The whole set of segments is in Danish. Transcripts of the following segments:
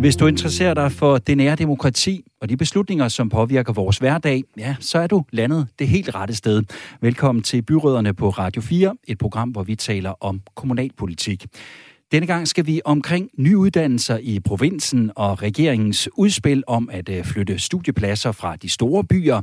Hvis du interesserer dig for det nære demokrati og de beslutninger, som påvirker vores hverdag, ja, så er du landet det helt rette sted. Velkommen til Byråderne på Radio 4, et program, hvor vi taler om kommunalpolitik. Denne gang skal vi omkring nye uddannelser i provinsen og regeringens udspil om at øh, flytte studiepladser fra de store byer.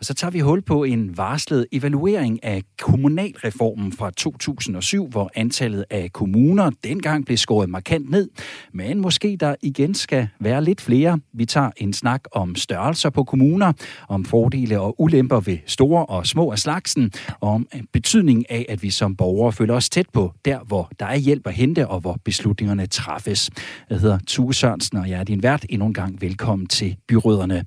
Og så tager vi hul på en varslet evaluering af kommunalreformen fra 2007, hvor antallet af kommuner dengang blev skåret markant ned. Men måske der igen skal være lidt flere. Vi tager en snak om størrelser på kommuner, om fordele og ulemper ved store og små af slagsen, og om betydningen af, at vi som borgere føler os tæt på, der hvor der er hjælp at hente, og hvor beslutningerne træffes. Jeg hedder Tue Sørensen, og jeg er din vært. Endnu en gang velkommen til Byråderne.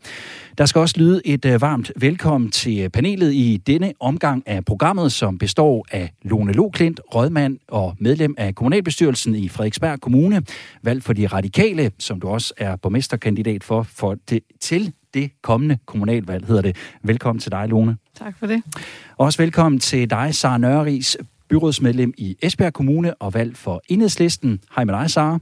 Der skal også lyde et øh, varmt velkommen velkommen til panelet i denne omgang af programmet, som består af Lone Loklint, rådmand og medlem af kommunalbestyrelsen i Frederiksberg Kommune, valgt for de radikale, som du også er borgmesterkandidat for, for det, til det kommende kommunalvalg, hedder det. Velkommen til dig, Lone. Tak for det. Også velkommen til dig, Sara Nørris, byrådsmedlem i Esbjerg Kommune og valgt for Enhedslisten. Hej med dig, Sara.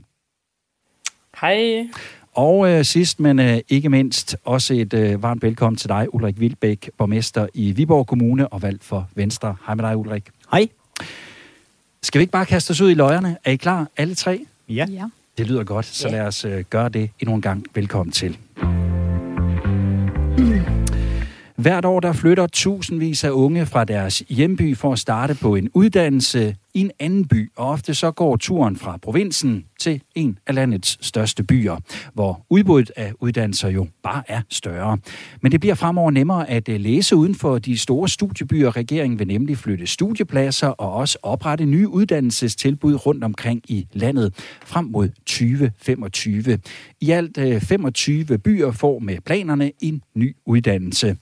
Hej. Og øh, sidst, men øh, ikke mindst, også et øh, varmt velkommen til dig, Ulrik Vildbæk, borgmester i Viborg Kommune og valgt for Venstre. Hej med dig, Ulrik. Hej. Skal vi ikke bare kaste os ud i løjerne? Er I klar, alle tre? Ja. ja. Det lyder godt, så ja. lad os øh, gøre det endnu en gang. Velkommen til. Hvert år der flytter tusindvis af unge fra deres hjemby for at starte på en uddannelse i en anden by, og ofte så går turen fra provinsen til en af landets største byer, hvor udbuddet af uddannelser jo bare er større. Men det bliver fremover nemmere at øh, læse uden for de store studiebyer. Regeringen vil nemlig flytte studiepladser og også oprette nye uddannelsestilbud rundt omkring i landet frem mod 2025. I alt øh, 25 byer får med planerne en ny uddannelse.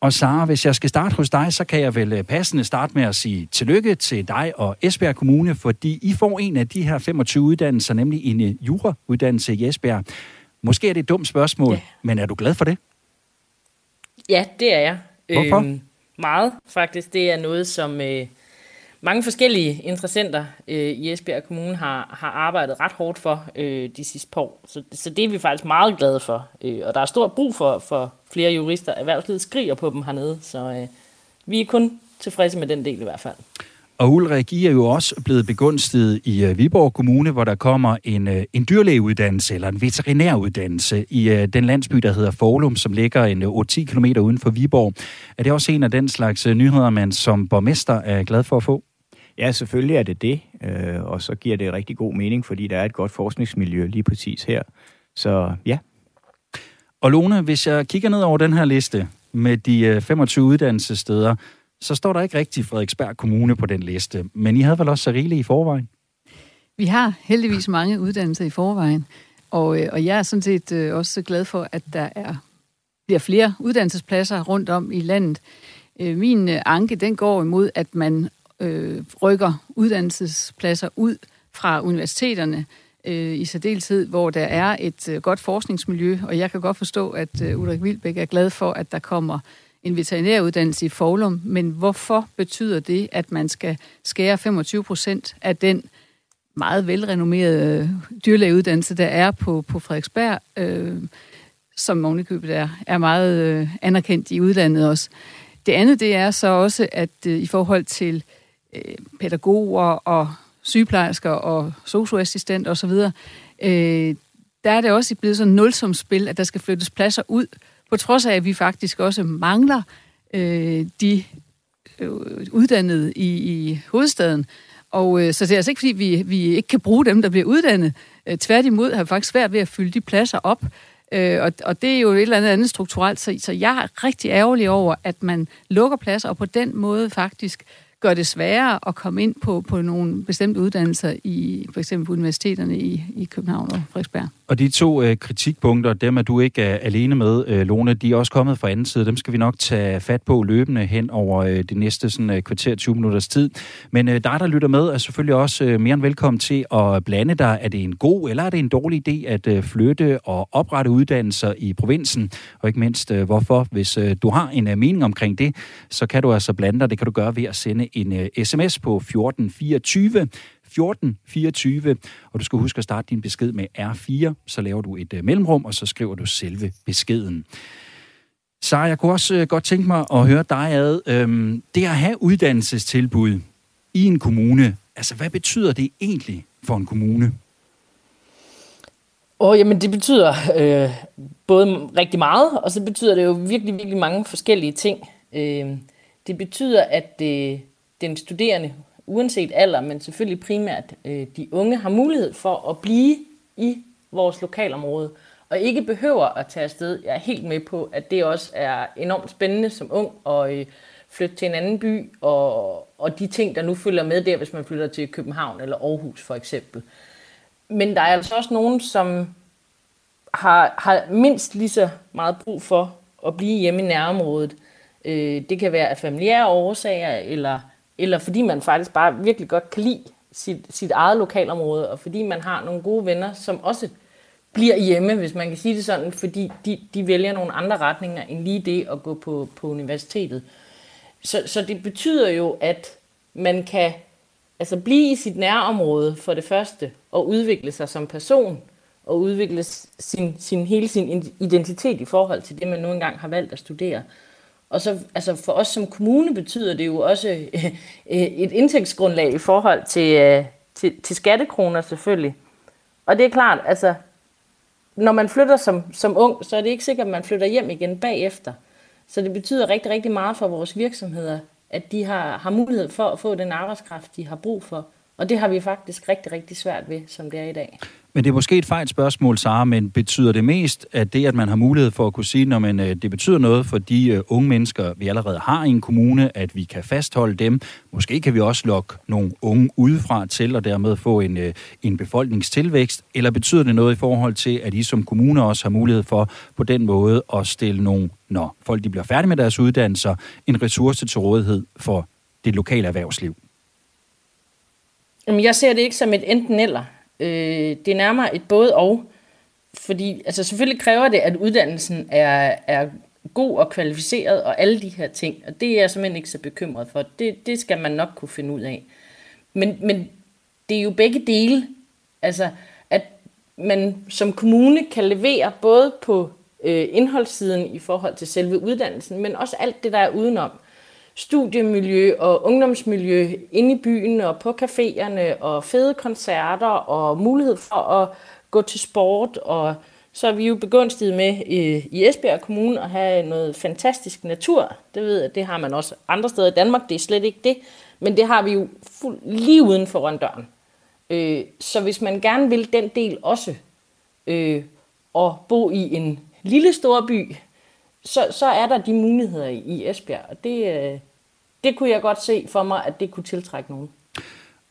Og Sara, hvis jeg skal starte hos dig, så kan jeg vel øh, passende starte med at sige tillykke til dig og Esbjerg Kommune, fordi I får en af de her 25 uddannelser, nemlig en øh, jurauddannelse i Esbjerg. Måske er det et dumt spørgsmål, ja. men er du glad for det? Ja, det er jeg. Hvorfor? Øhm, meget, faktisk. Det er noget, som øh, mange forskellige interessenter øh, i Esbjerg Kommune har, har arbejdet ret hårdt for øh, de sidste par år. Så, så det er vi faktisk meget glade for. Øh, og der er stor brug for, for flere jurister. Erhvervslivet skriger på dem hernede, så øh, vi er kun tilfredse med den del i hvert fald. Og Ulrik, I er jo også blevet begunstiget i uh, Viborg Kommune, hvor der kommer en, uh, en dyrlægeuddannelse eller en veterinæruddannelse i uh, den landsby, der hedder Forlum, som ligger en 8-10 km uden for Viborg. Er det også en af den slags nyheder, man som borgmester er glad for at få? Ja, selvfølgelig er det det, uh, og så giver det rigtig god mening, fordi der er et godt forskningsmiljø lige præcis her. Så ja. Og Lone, hvis jeg kigger ned over den her liste med de uh, 25 uddannelsessteder, så står der ikke rigtig Frederiksberg Kommune på den liste. Men I havde vel også så rigeligt i forvejen? Vi har heldigvis mange uddannelser i forvejen, og, øh, og jeg er sådan set øh, også glad for, at der er bliver flere uddannelsespladser rundt om i landet. Øh, min anke, den går imod, at man øh, rykker uddannelsespladser ud fra universiteterne, øh, i særdeleshed, hvor der er et øh, godt forskningsmiljø, og jeg kan godt forstå, at øh, Ulrik Vildbæk er glad for, at der kommer en veterinæruddannelse i Forlum, men hvorfor betyder det, at man skal skære 25 procent af den meget velrenommerede dyrlægeuddannelse, der er på, på Frederiksberg, øh, som ovenikøbet er, er meget øh, anerkendt i udlandet også. Det andet, det er så også, at øh, i forhold til øh, Øh, pædagoger og sygeplejersker og socioassistent osv., øh, der er det også blevet sådan nulsomt spil, at der skal flyttes pladser ud på trods af, at vi faktisk også mangler øh, de øh, uddannede i, i hovedstaden. Og øh, så det er altså ikke, fordi vi, vi ikke kan bruge dem, der bliver uddannet. Øh, tværtimod har vi faktisk svært ved at fylde de pladser op. Øh, og, og det er jo et eller andet andet strukturelt. Så, så jeg er rigtig ærgerlig over, at man lukker pladser, og på den måde faktisk gør det sværere at komme ind på, på nogle bestemte uddannelser i for eksempel universiteterne i, i København og Frederiksberg. Og de to øh, kritikpunkter, dem er du ikke er alene med, øh, Lone, de er også kommet fra anden side. Dem skal vi nok tage fat på løbende hen over øh, det næste sådan, øh, kvarter 20 minutters tid. Men øh, dig, der lytter med, er selvfølgelig også øh, mere end velkommen til at blande dig. Er det en god eller er det en dårlig idé at øh, flytte og oprette uddannelser i provinsen? Og ikke mindst, øh, hvorfor? Hvis øh, du har en øh, mening omkring det, så kan du altså blande dig. Det kan du gøre ved at sende en øh, sms på 1424 1424, og du skal huske at starte din besked med R4, så laver du et uh, mellemrum, og så skriver du selve beskeden. Så jeg kunne også uh, godt tænke mig at høre dig ad. Øhm, det at have uddannelsestilbud i en kommune, altså hvad betyder det egentlig for en kommune? Åh, oh, jamen det betyder øh, både rigtig meget, og så betyder det jo virkelig, virkelig mange forskellige ting. Øh, det betyder, at øh, den studerende uanset alder, men selvfølgelig primært øh, de unge, har mulighed for at blive i vores lokalområde, og ikke behøver at tage afsted. Jeg er helt med på, at det også er enormt spændende som ung at øh, flytte til en anden by, og, og de ting, der nu følger med der, hvis man flytter til København eller Aarhus for eksempel. Men der er altså også nogen, som har, har mindst lige så meget brug for at blive hjemme i nærområdet. Øh, det kan være af familiære årsager, eller eller fordi man faktisk bare virkelig godt kan lide sit, sit eget lokalområde, og fordi man har nogle gode venner, som også bliver hjemme, hvis man kan sige det sådan, fordi de, de vælger nogle andre retninger end lige det at gå på, på universitetet. Så, så det betyder jo, at man kan altså blive i sit nærområde for det første, og udvikle sig som person, og udvikle sin, sin, hele sin identitet i forhold til det, man nu engang har valgt at studere. Og så altså for os som kommune betyder det jo også øh, et indtægtsgrundlag i forhold til, øh, til, til skattekroner selvfølgelig. Og det er klart, altså når man flytter som, som ung, så er det ikke sikkert, at man flytter hjem igen bagefter. Så det betyder rigtig, rigtig meget for vores virksomheder, at de har, har mulighed for at få den arbejdskraft, de har brug for. Og det har vi faktisk rigtig, rigtig svært ved, som det er i dag. Men det er måske et fejl spørgsmål, Sara, men betyder det mest, at det, at man har mulighed for at kunne sige, når man, øh, det betyder noget for de øh, unge mennesker, vi allerede har i en kommune, at vi kan fastholde dem. Måske kan vi også lokke nogle unge udefra til, og dermed få en, øh, en befolkningstilvækst. Eller betyder det noget i forhold til, at I som kommune også har mulighed for på den måde at stille nogle, når folk de bliver færdige med deres uddannelser, en ressource til rådighed for det lokale erhvervsliv? Jamen, jeg ser det ikke som et enten eller. Øh, det er nærmere et både og. Fordi altså selvfølgelig kræver det, at uddannelsen er, er god og kvalificeret og alle de her ting. Og det er jeg simpelthen ikke så bekymret for. Det, det skal man nok kunne finde ud af. Men, men det er jo begge dele. Altså, at man som kommune kan levere både på øh, indholdssiden i forhold til selve uddannelsen, men også alt det, der er udenom studiemiljø og ungdomsmiljø inde i byen og på caféerne og fede koncerter og mulighed for at gå til sport. Og så er vi jo begunstiget med i Esbjerg Kommune at have noget fantastisk natur. Det ved jeg, det har man også andre steder i Danmark. Det er slet ikke det. Men det har vi jo fuld, lige uden for døren. Øh, så hvis man gerne vil den del også, øh, og bo i en lille storby, så, så er der de muligheder i Esbjerg, og det, øh, det kunne jeg godt se for mig, at det kunne tiltrække nogen.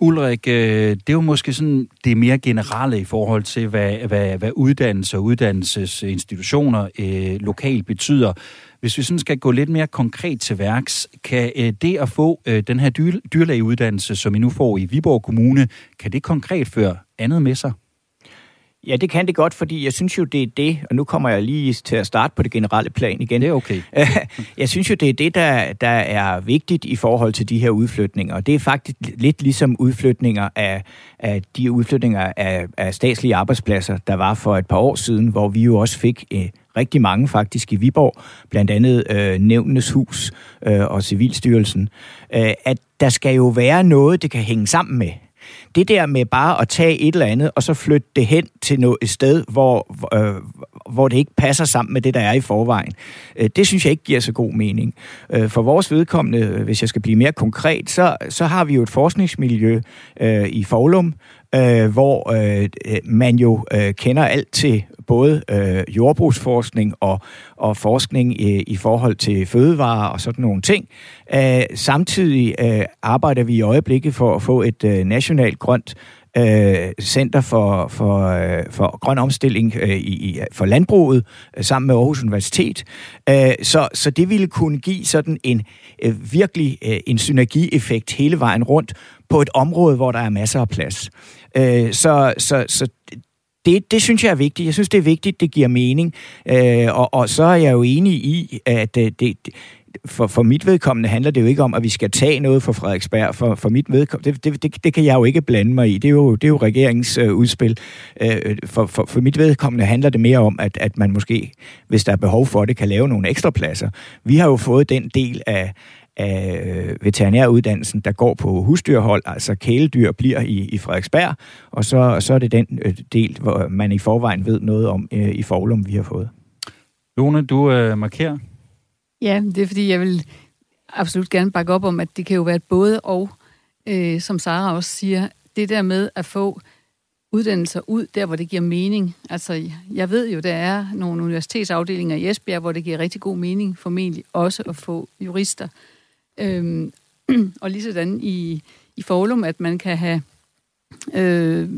Ulrik, øh, det er jo måske sådan det mere generelle i forhold til, hvad, hvad, hvad uddannelse og uddannelsesinstitutioner øh, lokalt betyder. Hvis vi sådan skal gå lidt mere konkret til værks, kan øh, det at få øh, den her dyr, dyrlægeuddannelse, som I nu får i Viborg Kommune, kan det konkret føre andet med sig? Ja, det kan det godt, fordi jeg synes jo, det er det, og nu kommer jeg lige til at starte på det generelle plan igen. Det er okay. jeg synes jo, det er det, der, der er vigtigt i forhold til de her udflytninger, og det er faktisk lidt ligesom udflytninger af, af de udflytninger af, af statslige arbejdspladser, der var for et par år siden, hvor vi jo også fik eh, rigtig mange faktisk i Viborg, blandt andet øh, Nævnenes Hus øh, og Civilstyrelsen, øh, at der skal jo være noget, det kan hænge sammen med. Det der med bare at tage et eller andet, og så flytte det hen til noget, et sted, hvor, øh, hvor, det ikke passer sammen med det, der er i forvejen. Øh, det synes jeg ikke giver så god mening. Øh, for vores vedkommende, øh, hvis jeg skal blive mere konkret, så, så har vi jo et forskningsmiljø øh, i Forlum, øh, hvor øh, man jo øh, kender alt til både øh, jordbrugsforskning og, og forskning i, i forhold til fødevarer og sådan nogle ting. Øh, samtidig øh, arbejder vi i øjeblikket for at få et øh, nationalt grønt øh, Center for, for, øh, for Grøn Omstilling øh, i, for landbruget øh, sammen med Aarhus Universitet. Øh, så, så det ville kunne give sådan en øh, virkelig øh, en synergieffekt hele vejen rundt på et område, hvor der er masser af plads. Øh, så, så, så det, det synes jeg er vigtigt. Jeg synes, det er vigtigt, det giver mening. Øh, og, og så er jeg jo enig i, at øh, det, det, for, for mit vedkommende handler det jo ikke om, at vi skal tage noget fra Frederiksberg. For, for mit vedkommende, det, det, det, det kan jeg jo ikke blande mig i. Det er jo, det er jo regeringens øh, udspil. Øh, for, for, for mit vedkommende handler det mere om, at, at man måske, hvis der er behov for det, kan lave nogle ekstra pladser. Vi har jo fået den del af, af øh, veterinæruddannelsen, der går på husdyrhold, altså kæledyr bliver i, i Frederiksberg, og så, så er det den øh, del, hvor man i forvejen ved noget om øh, i Forlum, vi har fået. Lone, du øh, markerer. Ja, det er fordi, jeg vil absolut gerne bakke op om, at det kan jo være et både og, øh, som Sara også siger, det der med at få uddannelser ud der, hvor det giver mening. Altså, jeg ved jo, der er nogle universitetsafdelinger i Esbjerg, hvor det giver rigtig god mening formentlig også at få jurister. Øhm, og lige sådan i, i Forlum, at man kan have øh,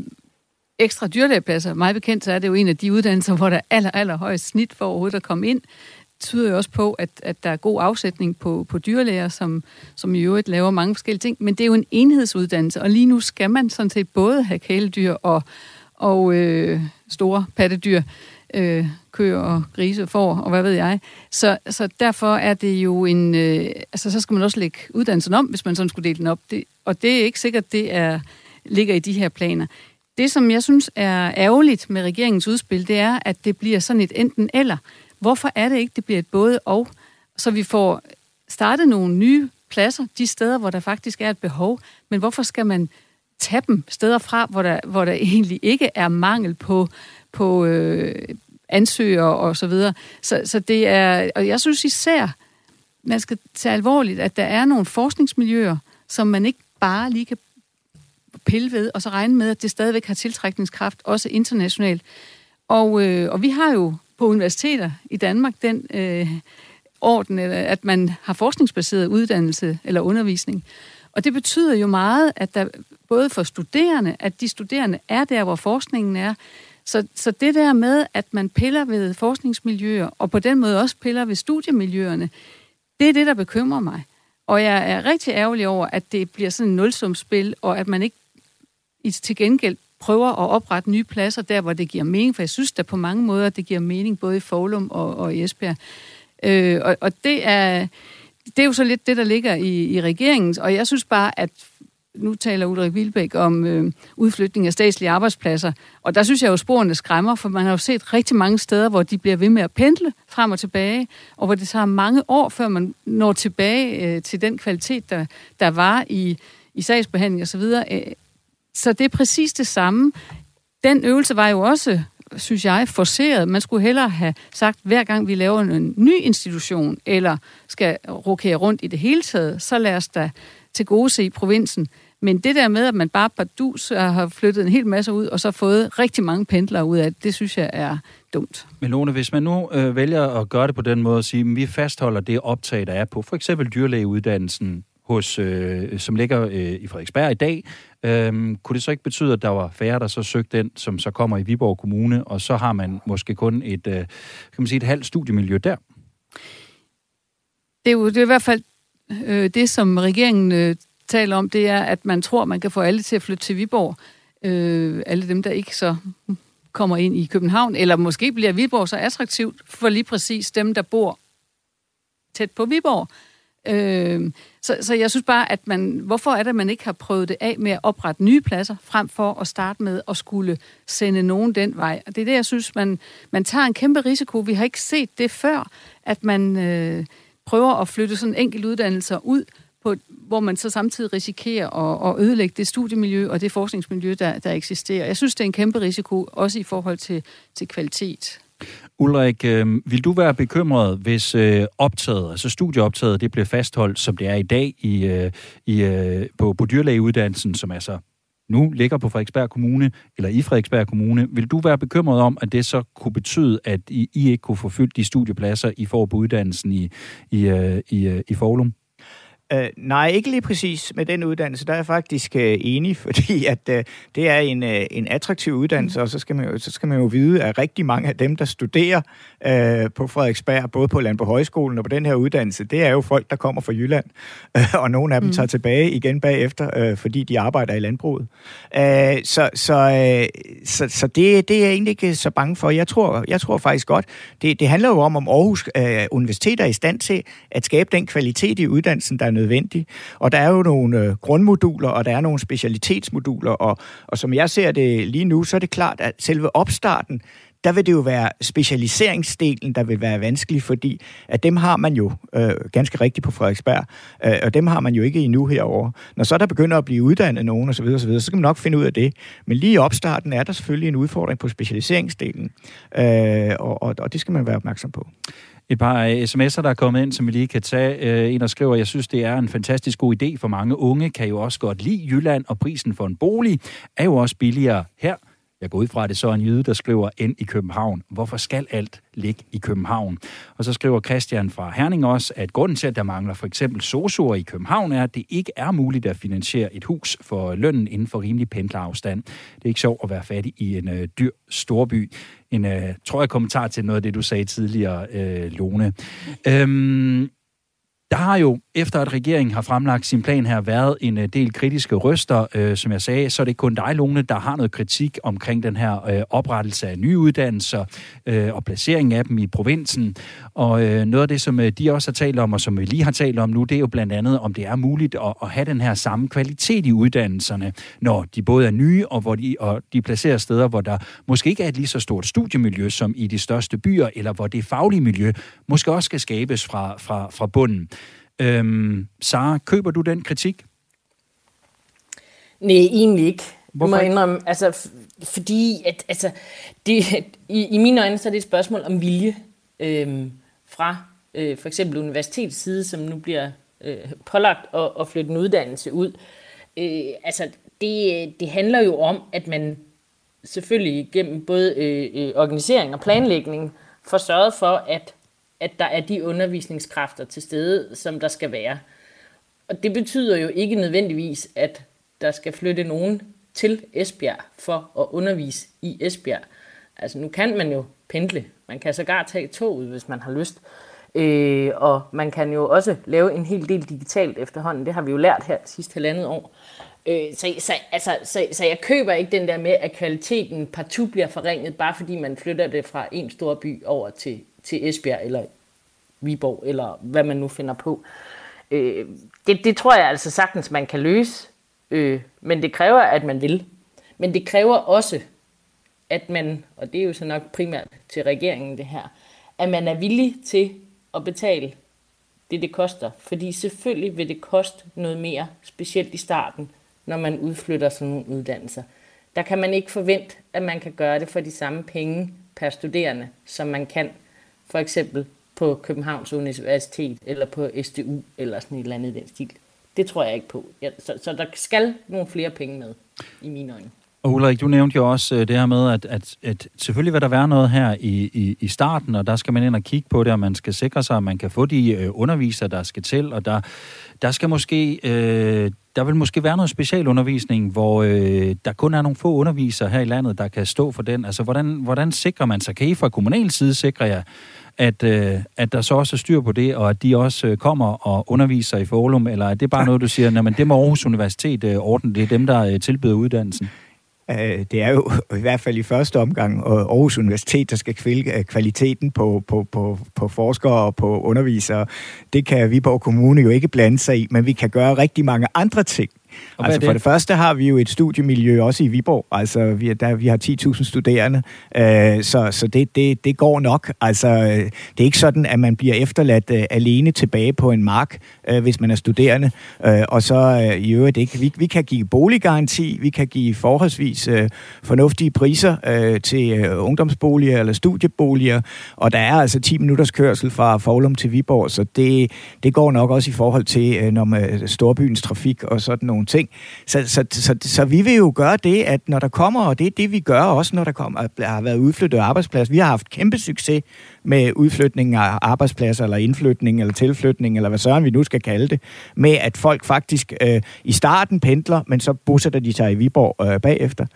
ekstra dyrlægepladser. Meget bekendt, så er det jo en af de uddannelser, hvor der er aller, aller højst snit for overhovedet at komme ind. Det tyder jo også på, at, at der er god afsætning på, på dyrlæger, som, som i øvrigt laver mange forskellige ting. Men det er jo en enhedsuddannelse, og lige nu skal man sådan set både have kæledyr og, og øh, store pattedyr øh, køer og grise, får og hvad ved jeg. Så, så derfor er det jo en... Øh, altså, så skal man også lægge uddannelsen om, hvis man sådan skulle dele den op. Det, og det er ikke sikkert, det er, ligger i de her planer. Det, som jeg synes er ærgerligt med regeringens udspil, det er, at det bliver sådan et enten eller. Hvorfor er det ikke, det bliver et både og? Så vi får startet nogle nye pladser, de steder, hvor der faktisk er et behov. Men hvorfor skal man tage dem steder fra, hvor der, hvor der egentlig ikke er mangel på, på øh, ansøgere og så videre. Så, så det er, og jeg synes især, man skal tage alvorligt, at der er nogle forskningsmiljøer, som man ikke bare lige kan pille ved, og så regne med, at det stadigvæk har tiltrækningskraft, også internationalt. Og, øh, og vi har jo på universiteter i Danmark den øh, orden, at man har forskningsbaseret uddannelse eller undervisning. Og det betyder jo meget, at der både for studerende, at de studerende er der, hvor forskningen er, så, så det der med, at man piller ved forskningsmiljøer, og på den måde også piller ved studiemiljøerne, det er det, der bekymrer mig. Og jeg er rigtig ærgerlig over, at det bliver sådan et nulsumspil, og at man ikke til gengæld prøver at oprette nye pladser der, hvor det giver mening, for jeg synes der på mange måder, det giver mening både i Forlum og, og i Esbjerg. Øh, og, og det er, det er jo så lidt det, der ligger i, i regeringen, og jeg synes bare, at nu taler Ulrik Vilbæk om øh, udflytning af statslige arbejdspladser, og der synes jeg jo, sporene skræmmer, for man har jo set rigtig mange steder, hvor de bliver ved med at pendle frem og tilbage, og hvor det tager mange år, før man når tilbage øh, til den kvalitet, der, der var i, i sagsbehandling osv. Så, øh, så det er præcis det samme. Den øvelse var jo også synes jeg, forceret. Man skulle hellere have sagt, hver gang vi laver en ny institution, eller skal rokere rundt i det hele taget, så lad os da til gode se provinsen. Men det der med, at man bare bardus har flyttet en hel masse ud, og så fået rigtig mange pendlere ud af det, det synes jeg er dumt. Men Lone, hvis man nu øh, vælger at gøre det på den måde at sige, at vi fastholder det optag, der er på for eksempel dyrlægeuddannelsen, hos, øh, som ligger øh, i Frederiksberg i dag, øh, kunne det så ikke betyde, at der var færre, der så søgte den, som så kommer i Viborg Kommune, og så har man måske kun et, øh, kan man sige, et halvt studiemiljø der? Det er jo det er i hvert fald øh, det, som regeringen øh, taler om, det er, at man tror, man kan få alle til at flytte til Viborg. Øh, alle dem, der ikke så kommer ind i København, eller måske bliver Viborg så attraktivt for lige præcis dem, der bor tæt på Viborg. Øh, så, så jeg synes bare, at man, hvorfor er det, at man ikke har prøvet det af med at oprette nye pladser, frem for at starte med at skulle sende nogen den vej. Og det er det, jeg synes, man, man tager en kæmpe risiko. Vi har ikke set det før, at man øh, prøver at flytte sådan enkelt uddannelser ud, på, hvor man så samtidig risikerer at, at ødelægge det studiemiljø og det forskningsmiljø, der, der eksisterer. Jeg synes, det er en kæmpe risiko, også i forhold til, til kvalitet. Ulrik, øh, vil du være bekymret, hvis øh, optaget, altså studieoptaget, det bliver fastholdt, som det er i dag i, øh, i, øh, på, på dyrlægeuddannelsen, som er så nu ligger på Frederiksberg Kommune, eller i Frederiksberg Kommune. Vil du være bekymret om, at det så kunne betyde, at I, I ikke kunne få fyldt de studiepladser, I får på uddannelsen i, i, øh, i, øh, i Forlum? Uh, nej, ikke lige præcis med den uddannelse. Der er jeg faktisk uh, enig, fordi at uh, det er en, uh, en attraktiv uddannelse, og så skal, man jo, så skal man jo vide, at rigtig mange af dem, der studerer uh, på Frederiksberg, både på Land på Højskolen og på den her uddannelse, det er jo folk, der kommer fra Jylland, uh, og nogle af dem mm. tager tilbage igen bagefter, uh, fordi de arbejder i landbruget. Uh, så så, uh, så, så det, det er jeg egentlig ikke så bange for. Jeg tror, jeg tror faktisk godt, det, det handler jo om, om Aarhus uh, Universitet er i stand til at skabe den kvalitet i uddannelsen, der er nødvendig. Og der er jo nogle øh, grundmoduler, og der er nogle specialitetsmoduler, og, og som jeg ser det lige nu, så er det klart, at selve opstarten, der vil det jo være specialiseringsdelen, der vil være vanskelig, fordi at dem har man jo øh, ganske rigtigt på Frederiksberg, øh, og dem har man jo ikke endnu herover. Når så der begynder at blive uddannet nogen osv., osv., så skal man nok finde ud af det. Men lige i opstarten er der selvfølgelig en udfordring på specialiseringsdelen, øh, og, og, og det skal man være opmærksom på. Et par sms'er, der er kommet ind, som vi lige kan tage. Øh, en, der skriver, jeg synes, det er en fantastisk god idé for mange unge, kan jo også godt lide Jylland, og prisen for en bolig er jo også billigere her. Jeg går ud fra, at det så er en jyde, der skriver ind i København. Hvorfor skal alt ligge i København? Og så skriver Christian fra Herning også, at grunden til, at der mangler for eksempel sosuer i København, er, at det ikke er muligt at finansiere et hus for lønnen inden for rimelig pendlerafstand. Det er ikke sjovt at være fattig i en øh, dyr storby. En, øh, tror jeg, kommentar til noget af det, du sagde tidligere, øh, Lone. Øhm, der har jo, efter at regeringen har fremlagt sin plan her, været en øh, del kritiske røster. Øh, som jeg sagde, så er det kun dig, Lone, der har noget kritik omkring den her øh, oprettelse af nye uddannelser øh, og placeringen af dem i provinsen. Og øh, noget af det, som øh, de også har talt om, og som vi lige har talt om nu, det er jo blandt andet, om det er muligt at, at have den her samme kvalitet i uddannelserne, når de både er nye, og hvor de, og de placerer steder, hvor der måske ikke er et lige så stort studiemiljø som i de største byer, eller hvor det faglige miljø måske også skal skabes fra, fra, fra bunden. Øhm, Sara, køber du den kritik? Nej, egentlig ikke. Hvorfor må indrømme, altså, fordi at, altså, det, i, i mine øjne så er det et spørgsmål om vilje øhm, fra øh, for eksempel universitetets side, som nu bliver øh, pålagt at, at flytte en uddannelse ud. Øh, altså, det, det handler jo om, at man selvfølgelig gennem både øh, øh organisering og planlægning får sørget for, at at der er de undervisningskræfter til stede, som der skal være. Og det betyder jo ikke nødvendigvis, at der skal flytte nogen til Esbjerg for at undervise i Esbjerg. Altså nu kan man jo pendle. Man kan sågar tage toget, hvis man har lyst. Øh, og man kan jo også lave en hel del digitalt efterhånden. Det har vi jo lært her sidste halvandet år. Øh, så, så, altså, så, så jeg køber ikke den der med, at kvaliteten partout bliver forringet, bare fordi man flytter det fra en stor by over til til Esbjerg eller Viborg, eller hvad man nu finder på. Øh, det, det tror jeg altså sagtens, man kan løse, øh, men det kræver, at man vil. Men det kræver også, at man, og det er jo så nok primært til regeringen det her, at man er villig til at betale det, det koster. Fordi selvfølgelig vil det koste noget mere, specielt i starten, når man udflytter sådan nogle uddannelser. Der kan man ikke forvente, at man kan gøre det for de samme penge per studerende, som man kan for eksempel på Københavns Universitet, eller på SDU, eller sådan et eller andet i den stil. Det tror jeg ikke på. Ja, så, så der skal nogle flere penge med, i mine øjne. Og Ulrik, du nævnte jo også øh, det her med, at, at, at selvfølgelig vil der være noget her i, i, i starten, og der skal man ind og kigge på det, og man skal sikre sig, at man kan få de øh, undervisere, der skal til, og der, der skal måske, øh, der vil måske være noget specialundervisning, hvor øh, der kun er nogle få undervisere her i landet, der kan stå for den. Altså, hvordan, hvordan sikrer man sig? Kan I fra kommunal side sikre jer, at, øh, at der så også er styr på det, og at de også øh, kommer og underviser i Forlum, eller er det bare noget, du siger, at det må Aarhus Universitet øh, ordne, det er dem, der øh, tilbyder uddannelsen? Øh, det er jo i hvert fald i første omgang Aarhus Universitet, der skal kvælge kvaliteten på, på, på, på forskere og på undervisere. Det kan Viborg Kommune jo ikke blande sig i, men vi kan gøre rigtig mange andre ting Altså det? for det første har vi jo et studiemiljø også i Viborg. Altså vi, der, vi har 10.000 studerende, øh, så, så det, det, det går nok. Altså det er ikke sådan, at man bliver efterladt øh, alene tilbage på en mark, øh, hvis man er studerende. Øh, og så øh, i øvrigt ikke. Vi, vi kan give boliggaranti, vi kan give forholdsvis øh, fornuftige priser øh, til øh, ungdomsboliger eller studieboliger, og der er altså 10 minutters kørsel fra Forlum til Viborg, så det, det går nok også i forhold til øh, når man, storbyens trafik og sådan nogle ting. Så, så, så, så vi vil jo gøre det, at når der kommer, og det er det, vi gør også, når der kommer, har været udflyttet arbejdsplads. Vi har haft kæmpe succes med udflytning af arbejdspladser, eller indflytning, eller tilflytning, eller hvad søren vi nu skal kalde det, med at folk faktisk øh, i starten pendler, men så bosætter de sig i Viborg øh, bagefter.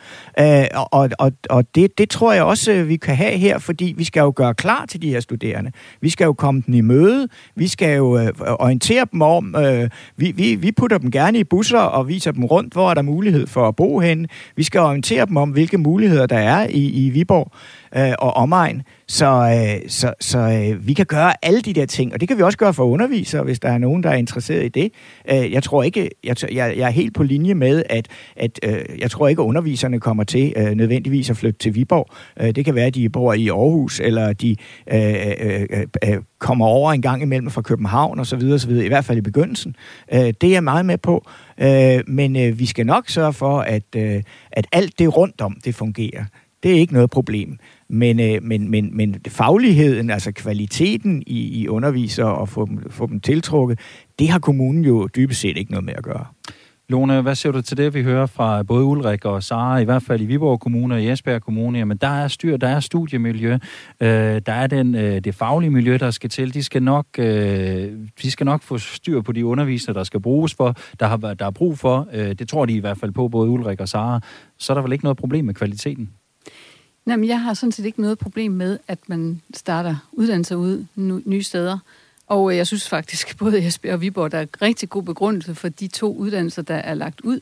Øh, og og, og det, det tror jeg også, øh, vi kan have her, fordi vi skal jo gøre klar til de her studerende. Vi skal jo komme dem i møde, vi skal jo øh, orientere dem om, øh, vi, vi, vi putter dem gerne i busser og viser dem rundt, hvor er der mulighed for at bo henne. Vi skal orientere dem om, hvilke muligheder der er i, i Viborg øh, og omegn. Så, øh, så, så øh, vi kan gøre alle de der ting, og det kan vi også gøre for undervisere, hvis der er nogen, der er interesseret i det. Øh, jeg tror ikke, jeg, jeg, jeg er helt på linje med, at, at øh, jeg tror ikke, at underviserne kommer til øh, nødvendigvis at flytte til Viborg. Øh, det kan være, at de bor i Aarhus, eller de øh, øh, øh, øh kommer over en gang imellem fra København osv., osv. i hvert fald i begyndelsen. Øh, det er jeg meget med på, øh, men øh, vi skal nok sørge for, at, øh, at alt det rundt om, det fungerer. Det er ikke noget problem. Men, øh, men, men, men fagligheden, altså kvaliteten i, i undervisere og få dem, få dem tiltrukket, det har kommunen jo dybest set ikke noget med at gøre. Lone, hvad siger du til det, vi hører fra både Ulrik og Sara, i hvert fald i Viborg Kommune og i Esbjerg Kommune? Jamen, der er styr, der er studiemiljø, øh, der er den, øh, det faglige miljø, der skal til. De skal, nok, øh, de skal nok få styr på de undervisere, der skal bruges for, der, har, der er brug for. Øh, det tror de i hvert fald på, både Ulrik og Sara. Så er der vel ikke noget problem med kvaliteten? Jamen, jeg har sådan set ikke noget problem med, at man starter uddannelser ud nye steder. Og øh, jeg synes faktisk, både Esbjerg og Viborg, der er rigtig god begrundelse for de to uddannelser, der er lagt ud.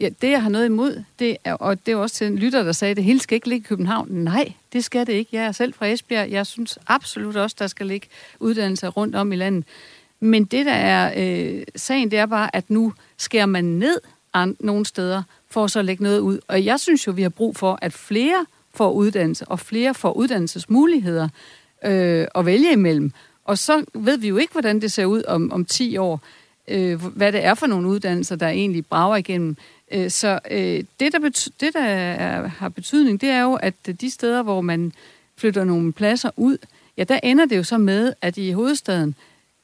Ja, det, jeg har noget imod, det er, og det er også til en lytter, der sagde, at det hele skal ikke ligge i København. Nej, det skal det ikke. Jeg er selv fra Esbjerg. Jeg synes absolut også, der skal ligge uddannelser rundt om i landet. Men det, der er øh, sagen, det er bare, at nu skærer man ned an, nogle steder, for så at lægge noget ud. Og jeg synes jo, vi har brug for, at flere får uddannelse, og flere får uddannelsesmuligheder øh, at vælge imellem. Og så ved vi jo ikke, hvordan det ser ud om, om 10 år, øh, hvad det er for nogle uddannelser, der egentlig brager igennem. Øh, så øh, det, der, bety- det, der er, har betydning, det er jo, at de steder, hvor man flytter nogle pladser ud, ja, der ender det jo så med, at i hovedstaden,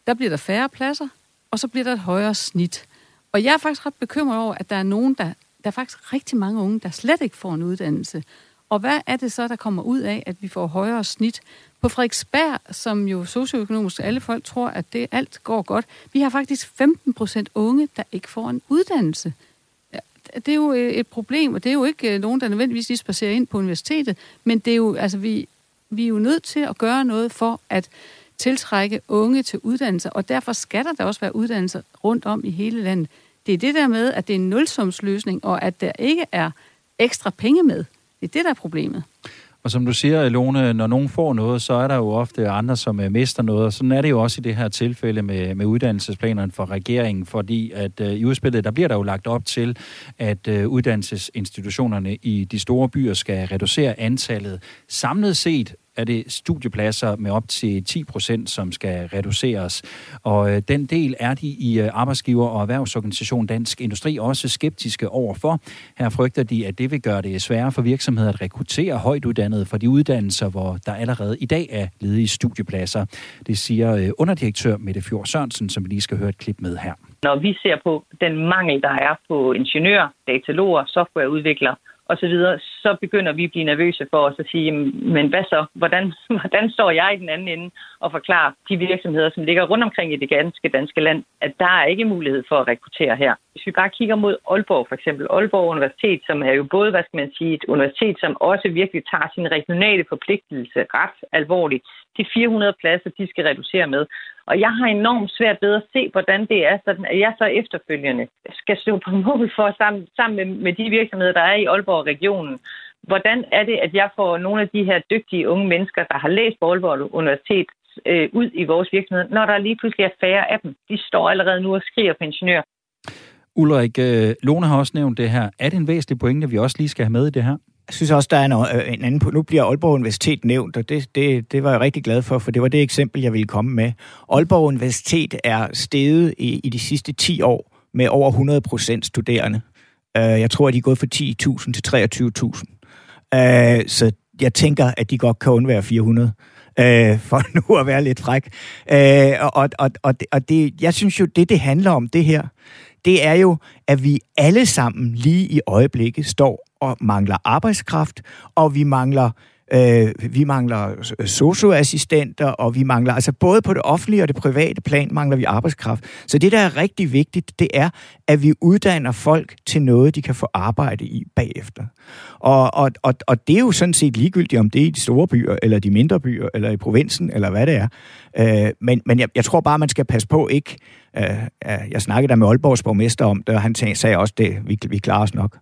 der bliver der færre pladser, og så bliver der et højere snit. Og jeg er faktisk ret bekymret over, at der er nogen, der, der er faktisk rigtig mange unge, der slet ikke får en uddannelse. Og hvad er det så, der kommer ud af, at vi får højere snit? På Frederiksberg, som jo socioøkonomisk alle folk tror, at det alt går godt, vi har faktisk 15 procent unge, der ikke får en uddannelse. Det er jo øh, et problem, og det er jo ikke øh, nogen, der nødvendigvis lige spacerer ind på universitetet, men det er jo, altså, vi, vi er jo nødt til at gøre noget for at tiltrække unge til uddannelse, og derfor skal der da også være uddannelser rundt om i hele landet. Det er det der med, at det er en nulsumsløsning, og at der ikke er ekstra penge med. Det er det, der er problemet. Og som du siger, Lone, når nogen får noget, så er der jo ofte andre, som øh, mister noget. Og sådan er det jo også i det her tilfælde med, med uddannelsesplanerne for regeringen, fordi at uh, i udspillet, der bliver der jo lagt op til, at uh, uddannelsesinstitutionerne i de store byer skal reducere antallet samlet set er det studiepladser med op til 10 procent, som skal reduceres. Og øh, den del er de i øh, arbejdsgiver- og erhvervsorganisation Dansk Industri også skeptiske overfor. Her frygter de, at det vil gøre det sværere for virksomheder at rekruttere højtuddannede fra for de uddannelser, hvor der allerede i dag er ledige studiepladser. Det siger øh, underdirektør Mette Fjord Sørensen, som vi lige skal høre et klip med her. Når vi ser på den mangel, der er på ingeniører, dataloger, softwareudviklere, og så videre, så begynder vi at blive nervøse for os at sige, men hvad så? Hvordan, hvordan står jeg i den anden ende og forklare de virksomheder, som ligger rundt omkring i det ganske danske land, at der er ikke mulighed for at rekruttere her. Hvis vi bare kigger mod Aalborg for eksempel, Aalborg Universitet, som er jo både, hvad skal man sige, et universitet, som også virkelig tager sin regionale forpligtelse ret alvorligt. De 400 pladser, de skal reducere med. Og jeg har enormt svært ved at se, hvordan det er, sådan, at jeg så efterfølgende skal stå på mål for sammen, sammen med, med de virksomheder, der er i Aalborg-regionen. Hvordan er det, at jeg får nogle af de her dygtige unge mennesker, der har læst på Aalborg Universitet, øh, ud i vores virksomhed, når der lige pludselig er færre af dem. De står allerede nu og skriger på ingeniør. Ulrik, øh, Lone har også nævnt det her. Er det en væsentlig pointe, vi også lige skal have med i det her? Jeg synes også, der er en, øh, en anden... Nu bliver Aalborg Universitet nævnt, og det, det, det var jeg rigtig glad for, for det var det eksempel, jeg ville komme med. Aalborg Universitet er steget i, i de sidste 10 år med over 100 procent studerende. Øh, jeg tror, at de er gået fra 10.000 til 23.000. Øh, så jeg tænker, at de godt kan undvære 400 øh, for nu at være lidt fræk. Øh, og og, og, og det, jeg synes jo, det det handler om, det her, det er jo, at vi alle sammen lige i øjeblikket står og mangler arbejdskraft, og vi mangler Øh, vi mangler socioassistenter, og vi mangler, altså både på det offentlige og det private plan, mangler vi arbejdskraft. Så det, der er rigtig vigtigt, det er, at vi uddanner folk til noget, de kan få arbejde i bagefter. Og, og, og, og det er jo sådan set ligegyldigt, om det er i de store byer, eller de mindre byer, eller i provinsen, eller hvad det er. Øh, men men jeg, jeg tror bare, man skal passe på ikke... Øh, øh jeg snakkede der med Aalborgs borgmester om det, og han sagde også, det vi, vi klarer os nok.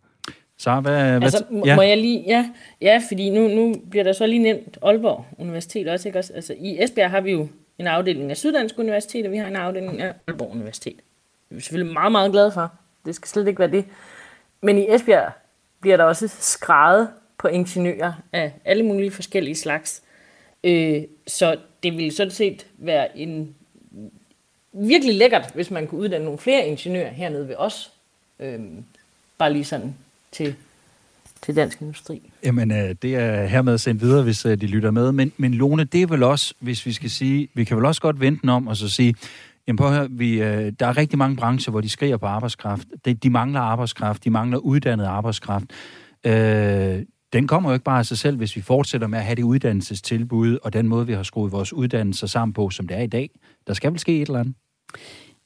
Så hvad, altså, hvad, ja. må jeg lige, ja, ja, fordi nu, nu bliver der så lige nævnt Aalborg Universitet også, ikke også? Altså, i Esbjerg har vi jo en afdeling af Syddansk Universitet, og vi har en afdeling af Aalborg Universitet. Det er vi selvfølgelig meget, meget glade for. Det skal slet ikke være det. Men i Esbjerg bliver der også skrevet på ingeniører af alle mulige forskellige slags. Øh, så det ville sådan set være en virkelig lækkert, hvis man kunne uddanne nogle flere ingeniører hernede ved os. Øh, bare lige sådan til, til dansk industri. Jamen, øh, det er hermed sendt videre, hvis øh, de lytter med. Men, men Lone, det er vel også, hvis vi skal sige, vi kan vel også godt vente om og så sige, jamen på her, vi, øh, der er rigtig mange brancher, hvor de skriger på arbejdskraft. De, de mangler arbejdskraft, de mangler uddannet arbejdskraft. Øh, den kommer jo ikke bare af sig selv, hvis vi fortsætter med at have det uddannelsestilbud, og den måde, vi har skruet vores uddannelser sammen på, som det er i dag. Der skal vel ske et eller andet?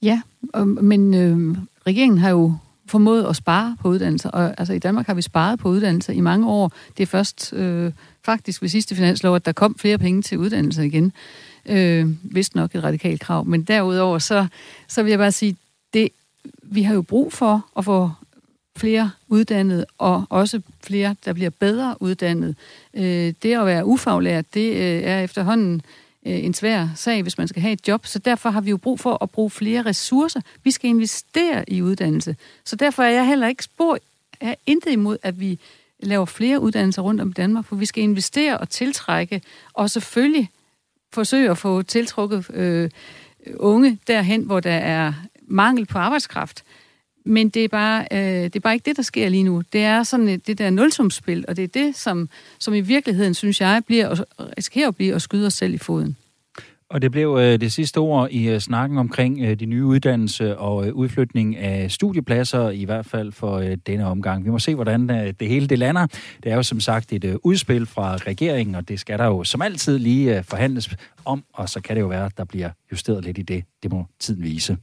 Ja, men øh, regeringen har jo formået at spare på uddannelser. Og altså, i Danmark har vi sparet på uddannelser i mange år. Det er først øh, faktisk ved sidste finanslov, at der kom flere penge til uddannelser igen. Øh, vist nok et radikalt krav. Men derudover, så, så vil jeg bare sige, det, vi har jo brug for at få flere uddannede, og også flere, der bliver bedre uddannet. Øh, det at være ufaglært, det øh, er efterhånden øh, en svær sag, hvis man skal have et job. Så derfor har vi jo brug for at bruge flere ressourcer. Vi skal investere i uddannelse. Så derfor er jeg heller ikke spor, er intet imod, at vi laver flere uddannelser rundt om Danmark, for vi skal investere og tiltrække, og selvfølgelig forsøge at få tiltrukket øh, unge derhen, hvor der er mangel på arbejdskraft. Men det er, bare, øh, det er bare ikke det, der sker lige nu. Det er sådan et, det der nulsumspil, og det er det, som, som i virkeligheden, synes jeg, bliver og risikerer at blive at skyde os selv i foden. Og det blev øh, det sidste ord i øh, snakken omkring øh, de nye uddannelse og øh, udflytning af studiepladser, i hvert fald for øh, denne omgang. Vi må se, hvordan øh, det hele det lander. Det er jo som sagt et øh, udspil fra regeringen, og det skal der jo som altid lige øh, forhandles om, og så kan det jo være, at der bliver justeret lidt i det. Det må tiden vise.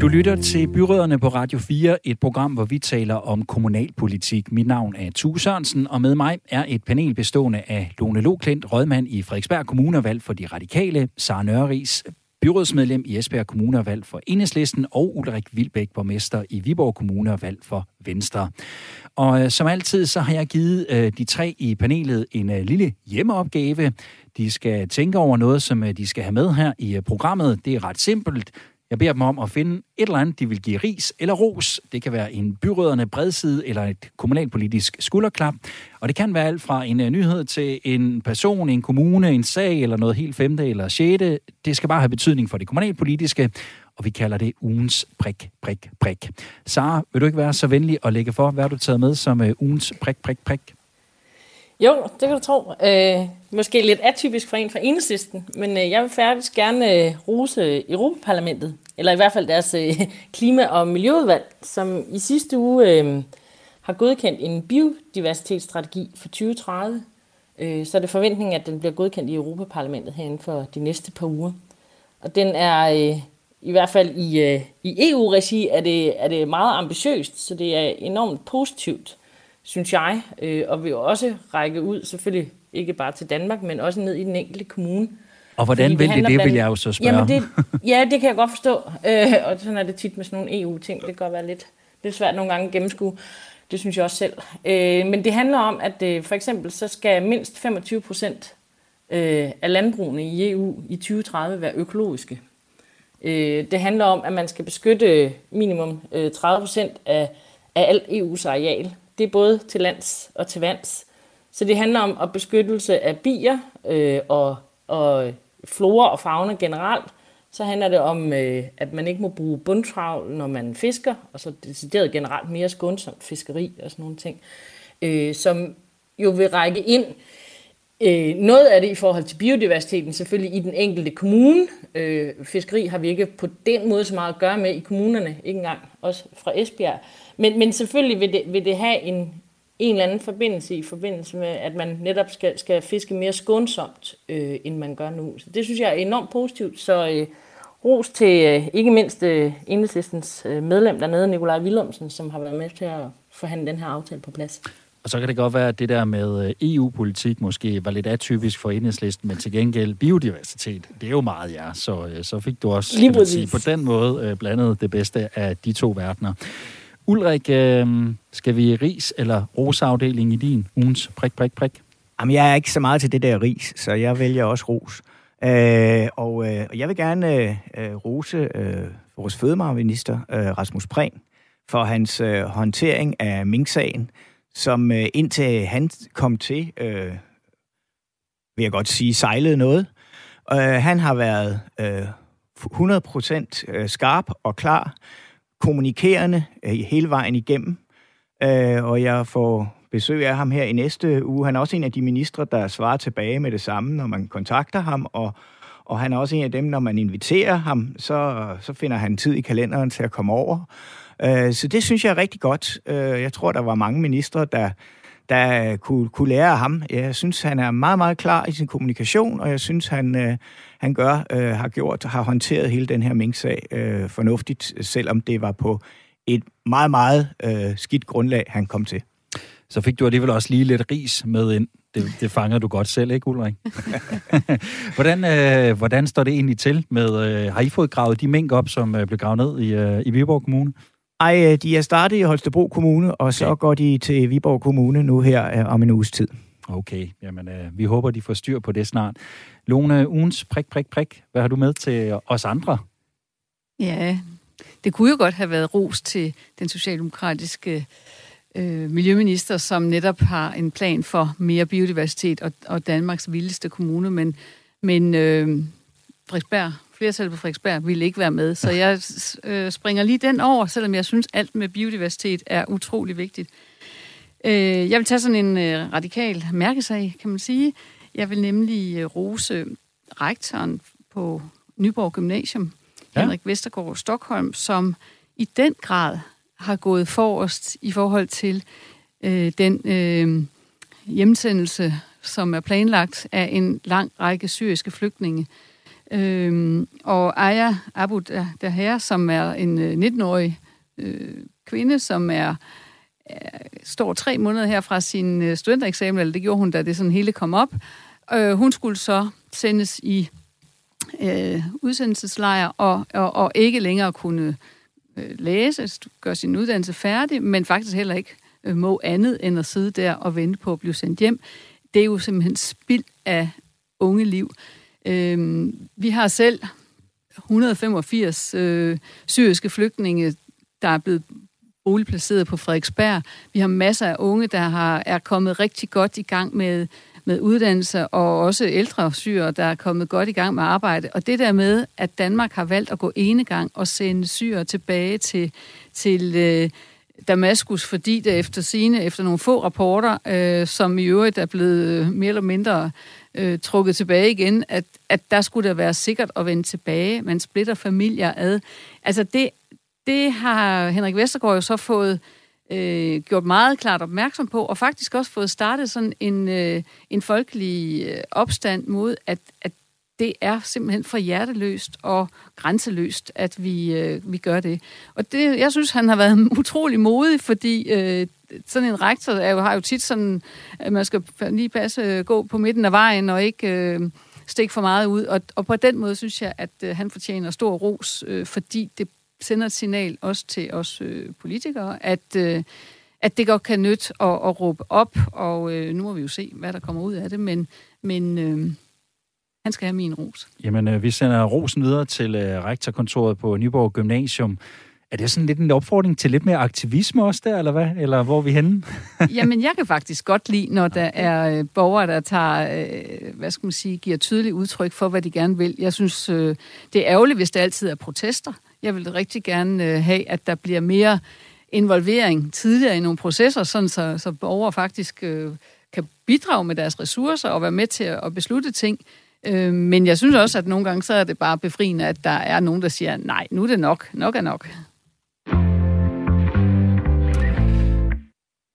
Du lytter til Byråderne på Radio 4, et program, hvor vi taler om kommunalpolitik. Mit navn er Tue Sørensen, og med mig er et panel bestående af Lone Loklint, rådmand i Frederiksberg Kommune valgt for De Radikale, Sara Nørris, byrådsmedlem i Esbjerg Kommune valgt for Enhedslisten, og Ulrik Vilbæk, borgmester i Viborg Kommune valgt for Venstre. Og øh, som altid, så har jeg givet øh, de tre i panelet en øh, lille hjemmeopgave. De skal tænke over noget, som øh, de skal have med her i øh, programmet. Det er ret simpelt. Jeg beder dem om at finde et eller andet, de vil give ris eller ros. Det kan være en byrødderne bredside eller et kommunalpolitisk skulderklap. Og det kan være alt fra en øh, nyhed til en person, en kommune, en sag eller noget helt femte eller sjette. Det skal bare have betydning for det kommunalpolitiske, og vi kalder det ugens prik, prik, prik. Sara, vil du ikke være så venlig at lægge for, hvad du taget med som øh, ugens prik, prik, prik? Jo, det kan du tro. Øh, måske lidt atypisk for en fra enhedslisten, men øh, jeg vil faktisk gerne øh, rose Europaparlamentet, eller i hvert fald deres øh, klima- og miljøudvalg, som i sidste uge øh, har godkendt en biodiversitetsstrategi for 2030. Øh, så er det forventningen, at den bliver godkendt i Europaparlamentet herinde for de næste par uger. Og den er øh, i hvert fald i, øh, i EU-regi er det, er det meget ambitiøst, så det er enormt positivt synes jeg, øh, og vil også række ud, selvfølgelig ikke bare til Danmark, men også ned i den enkelte kommune. Og hvordan vil det, det blandt... vil jeg jo så spørge. Jamen det, ja, det kan jeg godt forstå, øh, og sådan er det tit med sådan nogle EU-ting, det kan godt være lidt, lidt svært nogle gange at gennemskue. Det synes jeg også selv. Øh, men det handler om, at øh, for eksempel så skal mindst 25 procent øh, af landbrugene i EU i 2030 være økologiske. Øh, det handler om, at man skal beskytte minimum øh, 30 procent af, af alt EU's areal. Det er både til lands og til vands. Så det handler om at beskyttelse af bier øh, og, og flora og fauna generelt. Så handler det om, øh, at man ikke må bruge bundtravl, når man fisker, og så decideret generelt mere skånsomt fiskeri og sådan nogle ting, øh, som jo vil række ind Øh, noget af det i forhold til biodiversiteten selvfølgelig i den enkelte kommune. Øh, fiskeri har vi ikke på den måde så meget at gøre med i kommunerne, ikke engang også fra Esbjerg. Men, men selvfølgelig vil det, vil det have en, en eller anden forbindelse i forbindelse med, at man netop skal, skal fiske mere skånsomt, øh, end man gør nu. Så det synes jeg er enormt positivt. Så øh, ros til øh, ikke mindst øh, enhedslistens øh, medlem dernede, Nikolaj Willumsen, som har været med til at forhandle den her aftale på plads. Og så kan det godt være, at det der med øh, EU-politik måske var lidt atypisk for enhedslisten, men til gengæld biodiversitet, det er jo meget ja, så, øh, så fik du også Lige sige, på den måde øh, blandet det bedste af de to verdener. Ulrik, skal vi ris eller rosafdeling i din ugens prik, prik, prik? Jamen, jeg er ikke så meget til det der ris, så jeg vælger også ros. Øh, og øh, jeg vil gerne øh, rose øh, vores fødevareminister, øh, Rasmus Prehn, for hans øh, håndtering af Mink-sagen som øh, indtil han kom til, øh, vil jeg godt sige, sejlede noget. Øh, han har været øh, 100% øh, skarp og klar, kommunikerende øh, hele vejen igennem. Øh, og jeg får besøg af ham her i næste uge. Han er også en af de ministre, der svarer tilbage med det samme, når man kontakter ham, og, og han er også en af dem, når man inviterer ham, så, så finder han tid i kalenderen til at komme over. Øh, så det synes jeg er rigtig godt. Øh, jeg tror, der var mange ministre, der, der kunne, kunne lære af ham. Jeg synes, han er meget, meget klar i sin kommunikation, og jeg synes, han, øh, han gør, øh, har gjort, har håndteret hele den her Mink-sag øh, fornuftigt, selvom det var på et meget, meget øh, skidt grundlag, han kom til. Så fik du alligevel også lige lidt ris med ind. Det, det fanger du godt selv, ikke Ulrik? hvordan, øh, hvordan står det egentlig til med, øh, har I fået gravet de mink op, som øh, blev gravet ned i, øh, i Viborg Kommune? Ej, øh, de er startet i Holstebro Kommune, og okay. så går de til Viborg Kommune nu her øh, om en uges tid. Okay, jamen øh, vi håber, de får styr på det snart. Lone, ugens prik, prik, prik. Hvad har du med til os andre? Ja, det kunne jo godt have været ros til den socialdemokratiske øh, miljøminister, som netop har en plan for mere biodiversitet og, og Danmarks vildeste kommune, men, men øh, Frederiksberg flertal på Frederiksberg ville ikke være med. Så jeg øh, springer lige den over, selvom jeg synes, alt med biodiversitet er utrolig vigtigt. Øh, jeg vil tage sådan en øh, radikal mærkesag, kan man sige. Jeg vil nemlig øh, rose rektoren på Nyborg Gymnasium, ja. Henrik Vestergaard Stockholm, som i den grad har gået forrest i forhold til øh, den øh, hjemsendelse, som er planlagt af en lang række syriske flygtninge. Øhm, og Aya Abu Daher, som er en 19-årig øh, øh, kvinde, som er, er står tre måneder her fra sin øh, studentereksamen, eller det gjorde hun, da det sådan hele kom op. Øh, hun skulle så sendes i øh, udsendelseslejr og, og, og ikke længere kunne øh, læse, gøre sin uddannelse færdig, men faktisk heller ikke øh, må andet end at sidde der og vente på at blive sendt hjem. Det er jo simpelthen spild af unge liv. Øh, vi har selv 185 øh, syriske flygtninge, der er blevet boligplaceret på Frederiksberg. Vi har masser af unge, der har, er kommet rigtig godt i gang med, med uddannelse, og også ældre syre, der er kommet godt i gang med arbejde. Og det der med, at Danmark har valgt at gå ene gang og sende syre tilbage til, til øh, Damaskus, fordi det efter sine, efter nogle få rapporter, øh, som i øvrigt er blevet øh, mere eller mindre øh, Øh, trukket tilbage igen, at, at der skulle der være sikkert at vende tilbage. Man splitter familier ad. Altså det, det har Henrik Vestergaard jo så fået øh, gjort meget klart opmærksom på, og faktisk også fået startet sådan en, øh, en folkelig øh, opstand mod, at, at det er simpelthen for hjerteløst og grænseløst, at vi, øh, vi gør det. Og det, jeg synes, han har været utrolig modig, fordi øh, sådan en rektor er jo, har jo tit sådan, at man skal lige passe øh, gå på midten af vejen og ikke øh, stikke for meget ud. Og, og på den måde synes jeg, at øh, han fortjener stor ros, øh, fordi det sender et signal også til os øh, politikere, at, øh, at det godt kan nytte at, at råbe op, og øh, nu må vi jo se, hvad der kommer ud af det, men, men øh, han skal have min ros. Jamen, øh, vi sender rosen videre til øh, rektorkontoret på Nyborg Gymnasium. Er det sådan lidt en opfordring til lidt mere aktivisme også der, eller hvad? Eller hvor er vi henne? Jamen, jeg kan faktisk godt lide, når der er øh, borgere, der tager, øh, hvad skal man sige, giver tydeligt udtryk for, hvad de gerne vil. Jeg synes, øh, det er ærgerligt, hvis der altid er protester. Jeg vil rigtig gerne øh, have, at der bliver mere involvering tidligere i nogle processer, sådan så, så borgere faktisk øh, kan bidrage med deres ressourcer og være med til at beslutte ting. Øh, men jeg synes også, at nogle gange så er det bare befriende, at der er nogen, der siger, nej, nu er det nok. Nok er nok.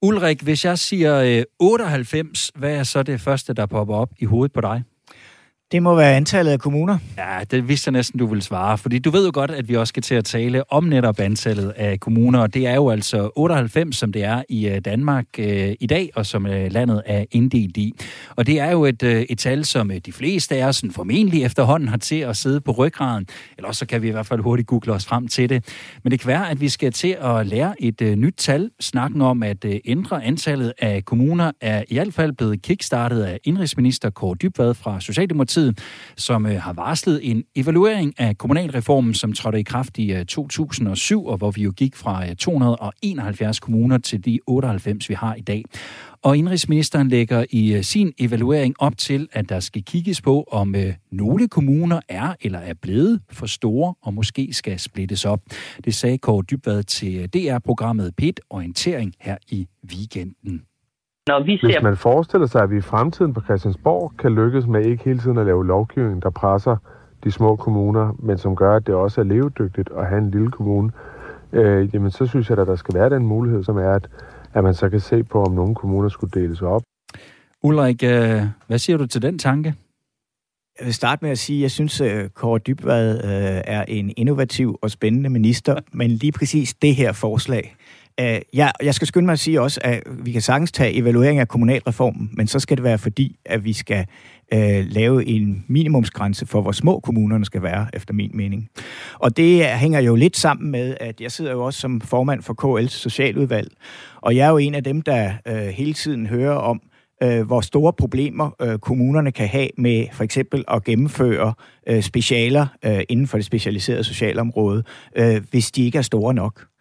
Ulrik, hvis jeg siger øh, 98, hvad er så det første, der popper op i hovedet på dig? Det må være antallet af kommuner. Ja, det vidste jeg næsten, du ville svare. Fordi du ved jo godt, at vi også skal til at tale om netop antallet af kommuner. Og det er jo altså 98, som det er i øh, Danmark øh, i dag, og som øh, landet er inddelt i. Og det er jo et, øh, et tal, som øh, de fleste af os formentlig efterhånden har til at sidde på ryggraden. Eller så kan vi i hvert fald hurtigt google os frem til det. Men det kan være, at vi skal til at lære et øh, nyt tal. Snakken om at øh, ændre antallet af kommuner er i hvert fald blevet kickstartet af indrigsminister Kåre Dybvad fra Socialdemokratiet Socialdemokratiet, som øh, har varslet en evaluering af kommunalreformen, som trådte i kraft i øh, 2007, og hvor vi jo gik fra øh, 271 kommuner til de 98, vi har i dag. Og indrigsministeren lægger i øh, sin evaluering op til, at der skal kigges på, om nogle kommuner er eller er blevet for store og måske skal splittes op. Det sagde Kåre Dybvad til DR-programmet PIT Orientering her i weekenden. Når vi ser... Hvis man forestiller sig, at vi i fremtiden på Christiansborg kan lykkes med ikke hele tiden at lave lovgivning, der presser de små kommuner, men som gør, at det også er levedygtigt at have en lille kommune, øh, jamen så synes jeg, at der skal være den mulighed, som er, at, at man så kan se på, om nogle kommuner skulle deles op. Ulrik, øh, hvad siger du til den tanke? Jeg vil starte med at sige, at jeg synes, at Kåre Dybvad øh, er en innovativ og spændende minister, men lige præcis det her forslag, Øh, uh, ja, jeg skal skynde mig at sige også, at vi kan sagtens tage evaluering af kommunalreformen, men så skal det være fordi, at vi skal uh, lave en minimumsgrænse for, hvor små kommunerne skal være, efter min mening. Og det hænger jo lidt sammen med, at jeg sidder jo også som formand for KL's socialudvalg, og jeg er jo en af dem, der uh, hele tiden hører om, uh, hvor store problemer uh, kommunerne kan have med for eksempel at gennemføre uh, specialer uh, inden for det specialiserede socialområde, uh, hvis de ikke er store nok.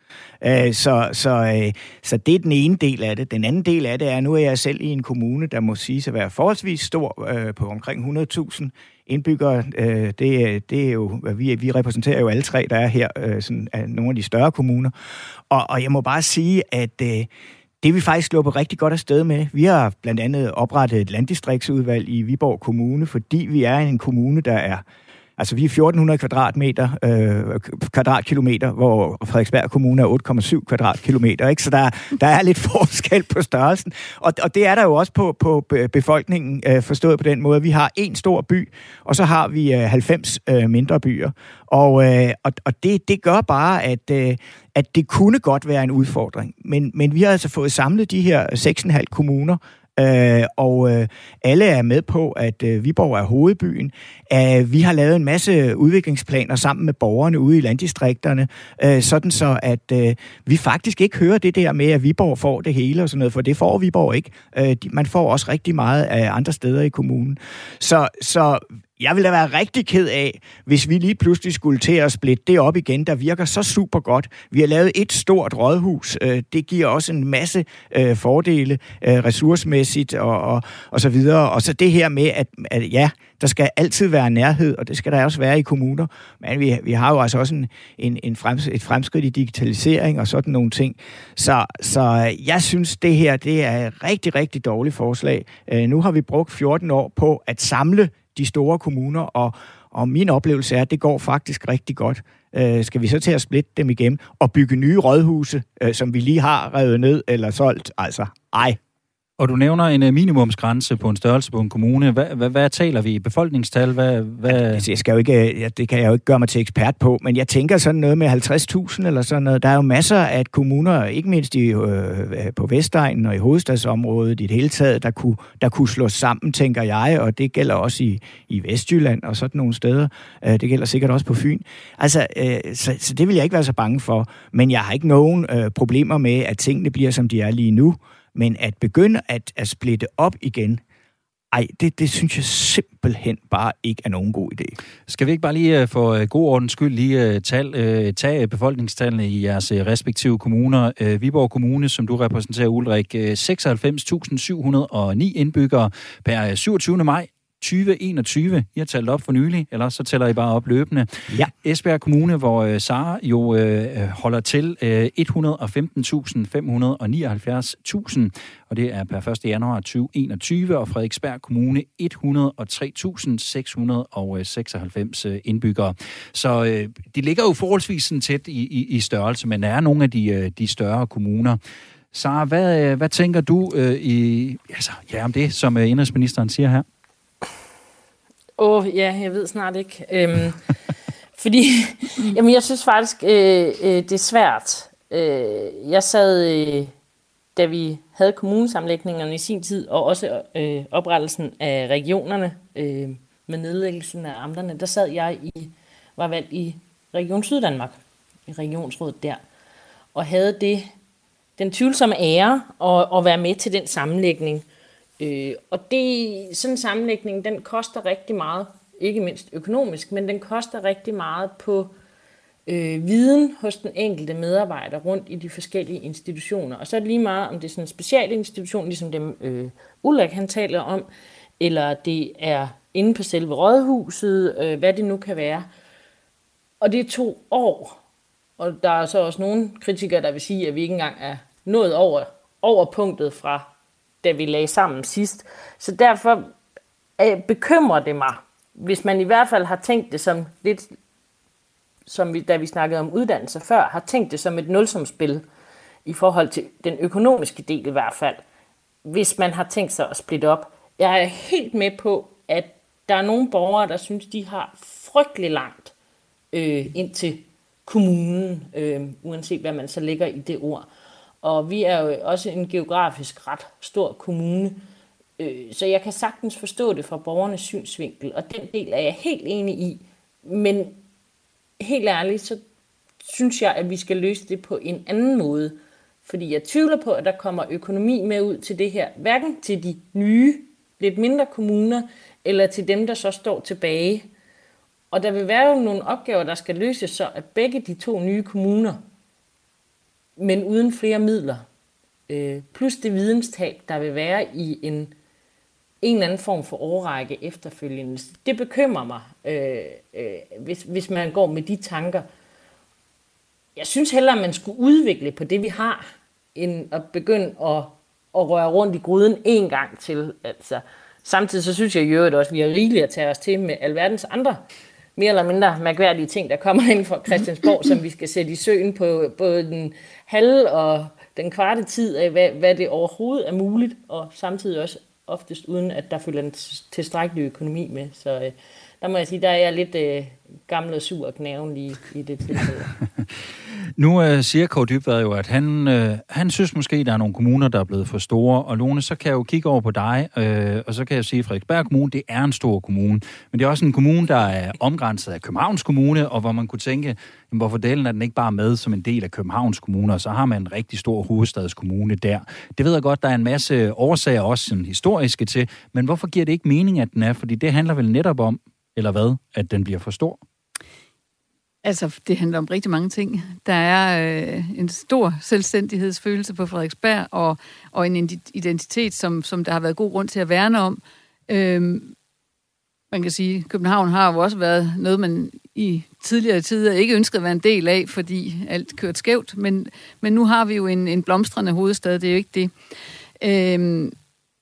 Øh, så, så, øh, så det er den ene del af det. Den anden del af det er, nu er jeg selv i en kommune, der må sige at være forholdsvis stor øh, på omkring 100.000 indbyggere. Øh, det, det er jo, vi, vi repræsenterer jo alle tre, der er her, øh, sådan, af nogle af de større kommuner. Og, og jeg må bare sige, at øh, det er vi faktisk sluppet rigtig godt afsted med. Vi har blandt andet oprettet et landdistriktsudvalg i Viborg Kommune, fordi vi er en kommune, der er Altså, vi er 1400 kvadratmeter, øh, kvadratkilometer, hvor Frederiksberg Kommune er 8,7 kvadratkilometer, ikke? Så der, der er lidt forskel på størrelsen. Og, og det er der jo også på, på befolkningen, øh, forstået på den måde. Vi har en stor by, og så har vi øh, 90 øh, mindre byer. Og, øh, og, og det, det gør bare, at, øh, at det kunne godt være en udfordring. Men, men vi har altså fået samlet de her 6,5 kommuner, Øh, og øh, alle er med på, at øh, Viborg er hovedbyen. Øh, vi har lavet en masse udviklingsplaner sammen med borgerne ude i landdistrikterne, øh, sådan så at øh, vi faktisk ikke hører det der med, at Viborg får det hele og sådan noget, for det får Viborg ikke. Øh, man får også rigtig meget af andre steder i kommunen. Så, så jeg ville da være rigtig ked af, hvis vi lige pludselig skulle til at splitte det op igen, der virker så super godt. Vi har lavet et stort rådhus. Øh, det giver også en masse øh, fordele øh, ressourcemæssigt og, og, og så videre. Og så det her med, at, at ja, der skal altid være nærhed, og det skal der også være i kommuner. Men vi, vi har jo altså også en, en, en frems, et fremskridt i digitalisering og sådan nogle ting. Så, så jeg synes, det her det er et rigtig, rigtig dårligt forslag. nu har vi brugt 14 år på at samle de store kommuner, og, og min oplevelse er, at det går faktisk rigtig godt. Øh, skal vi så til at splitte dem igennem og bygge nye rådhuse, øh, som vi lige har revet ned eller solgt? Altså, ej, og du nævner en øh, minimumsgrænse på en størrelse på en kommune. Hvad, hvad, hvad taler vi i befolkningstal? Hvad, hvad... Altså, jeg skal jo ikke, det kan jeg jo ikke gøre mig til ekspert på, men jeg tænker sådan noget med 50.000 eller sådan noget. Der er jo masser af kommuner, ikke mindst i, øh, øh, på Vestegnen og i hovedstadsområdet i det hele taget, der kunne, der kunne slås sammen, tænker jeg, og det gælder også i, i Vestjylland og sådan nogle steder. Øh, det gælder sikkert også på Fyn. Altså, øh, så, så det vil jeg ikke være så bange for, men jeg har ikke nogen øh, problemer med, at tingene bliver, som de er lige nu. Men at begynde at, at splitte op igen, ej, det, det synes jeg simpelthen bare ikke er nogen god idé. Skal vi ikke bare lige øh, for øh, god ordens skyld lige øh, tal, tage befolkningstallene i jeres respektive kommuner? Viborg Kommune, som du repræsenterer, Ulrik, 96.709 indbyggere per 27. maj 2021. I har talt op for nylig, eller så tæller I bare op løbende. Ja. Esbjerg Kommune, hvor øh, Sara jo øh, holder til øh, 115.579.000, og det er per 1. januar 2021, og Frederiksberg Kommune 103.696 øh, indbyggere. Så øh, de ligger jo forholdsvis sådan tæt i, i, i størrelse, men er nogle af de, øh, de større kommuner. Sara, hvad, øh, hvad tænker du øh, i, altså, ja, om det, som øh, indrigsministeren siger her? Åh, oh, ja, jeg ved snart ikke. Øhm, fordi, jamen, jeg synes faktisk, øh, øh, det er svært. Øh, jeg sad, øh, da vi havde kommunesamlægningerne i sin tid, og også øh, oprettelsen af regionerne øh, med nedlæggelsen af amterne, der sad jeg i, var valgt i Region Syddanmark, i regionsrådet der, og havde det, den tvivlsomme ære at, at være med til den sammenlægning. Øh, og det, sådan en sammenlægning, den koster rigtig meget, ikke mindst økonomisk, men den koster rigtig meget på øh, viden hos den enkelte medarbejder rundt i de forskellige institutioner. Og så er det lige meget, om det er sådan en specialinstitution, ligesom dem øh, Ulrik han taler om, eller det er inde på selve rådhuset, øh, hvad det nu kan være. Og det er to år. Og der er så også nogle kritikere, der vil sige, at vi ikke engang er nået over, over punktet fra da vi lagde sammen sidst. Så derfor øh, bekymrer det mig, hvis man i hvert fald har tænkt det som lidt, som vi, da vi snakkede om uddannelse før, har tænkt det som et nulsumspil i forhold til den økonomiske del i hvert fald, hvis man har tænkt sig at splitte op. Jeg er helt med på, at der er nogle borgere, der synes, de har frygtelig langt øh, ind til kommunen, øh, uanset hvad man så lægger i det ord. Og vi er jo også en geografisk ret stor kommune, øh, så jeg kan sagtens forstå det fra borgernes synsvinkel, og den del er jeg helt enig i. Men helt ærligt, så synes jeg, at vi skal løse det på en anden måde. Fordi jeg tvivler på, at der kommer økonomi med ud til det her, hverken til de nye, lidt mindre kommuner, eller til dem, der så står tilbage. Og der vil være jo nogle opgaver, der skal løses, så at begge de to nye kommuner men uden flere midler. Øh, plus det videnstab, der vil være i en, en eller anden form for overrække efterfølgende. Det bekymrer mig, øh, øh, hvis, hvis man går med de tanker. Jeg synes hellere, at man skulle udvikle på det, vi har, end at begynde at, at røre rundt i gryden en gang til. Altså, samtidig så synes jeg jo også, at vi har rigeligt at tage os til med alverdens andre mere eller mindre mærkværdige ting, der kommer ind fra Christiansborg, som vi skal sætte i søen på både den halve og den kvarte tid af, hvad, hvad det overhovedet er muligt, og samtidig også oftest uden, at der følger en tilstrækkelig økonomi med. Så øh, der må jeg sige, der er jeg lidt øh, gammel og sur og knæven lige i det tilfælde. Nu øh, siger Kåre Dybvad jo, at han, øh, han synes måske, der er nogle kommuner, der er blevet for store. Og Lone, så kan jeg jo kigge over på dig, øh, og så kan jeg sige, at Frederiksberg Kommune, det er en stor kommune. Men det er også en kommune, der er omgrænset af Københavns Kommune, og hvor man kunne tænke, jamen, hvorfor delen er den ikke bare med som en del af Københavns Kommune, og så har man en rigtig stor hovedstadskommune der. Det ved jeg godt, der er en masse årsager, også sådan historiske til, men hvorfor giver det ikke mening, at den er? Fordi det handler vel netop om, eller hvad, at den bliver for stor? Altså, det handler om rigtig mange ting. Der er øh, en stor selvstændighedsfølelse på Frederiksberg, og, og en identitet, som, som der har været god grund til at værne om. Øhm, man kan sige, at København har jo også været noget, man i tidligere tider ikke ønskede at være en del af, fordi alt kørte skævt. Men, men nu har vi jo en, en blomstrende hovedstad, det er jo ikke det. Øhm,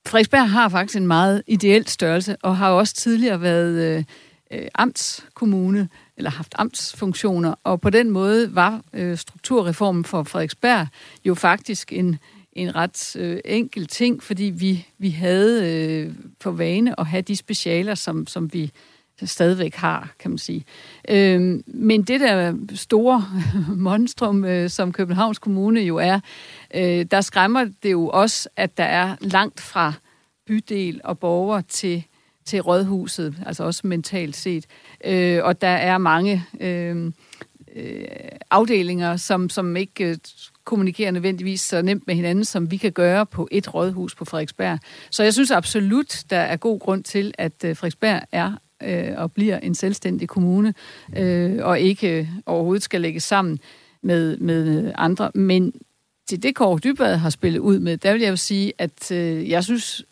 Frederiksberg har faktisk en meget ideel størrelse, og har også tidligere været øh, øh amtskommune, eller haft amtsfunktioner, og på den måde var øh, strukturreformen for Frederiksberg jo faktisk en, en ret øh, enkel ting, fordi vi, vi havde øh, på vane at have de specialer, som, som vi stadigvæk har, kan man sige. Øh, men det der store monstrum, øh, som Københavns Kommune jo er, øh, der skræmmer det jo også, at der er langt fra bydel og borger til til rådhuset, altså også mentalt set. Øh, og der er mange øh, øh, afdelinger, som, som ikke øh, kommunikerer nødvendigvis så nemt med hinanden, som vi kan gøre på et rådhus på Frederiksberg. Så jeg synes absolut, der er god grund til, at øh, Frederiksberg er øh, og bliver en selvstændig kommune, øh, og ikke øh, overhovedet skal lægges sammen med, med andre. Men til det, Kåre Dybvad har spillet ud med, der vil jeg jo sige, at øh, jeg synes,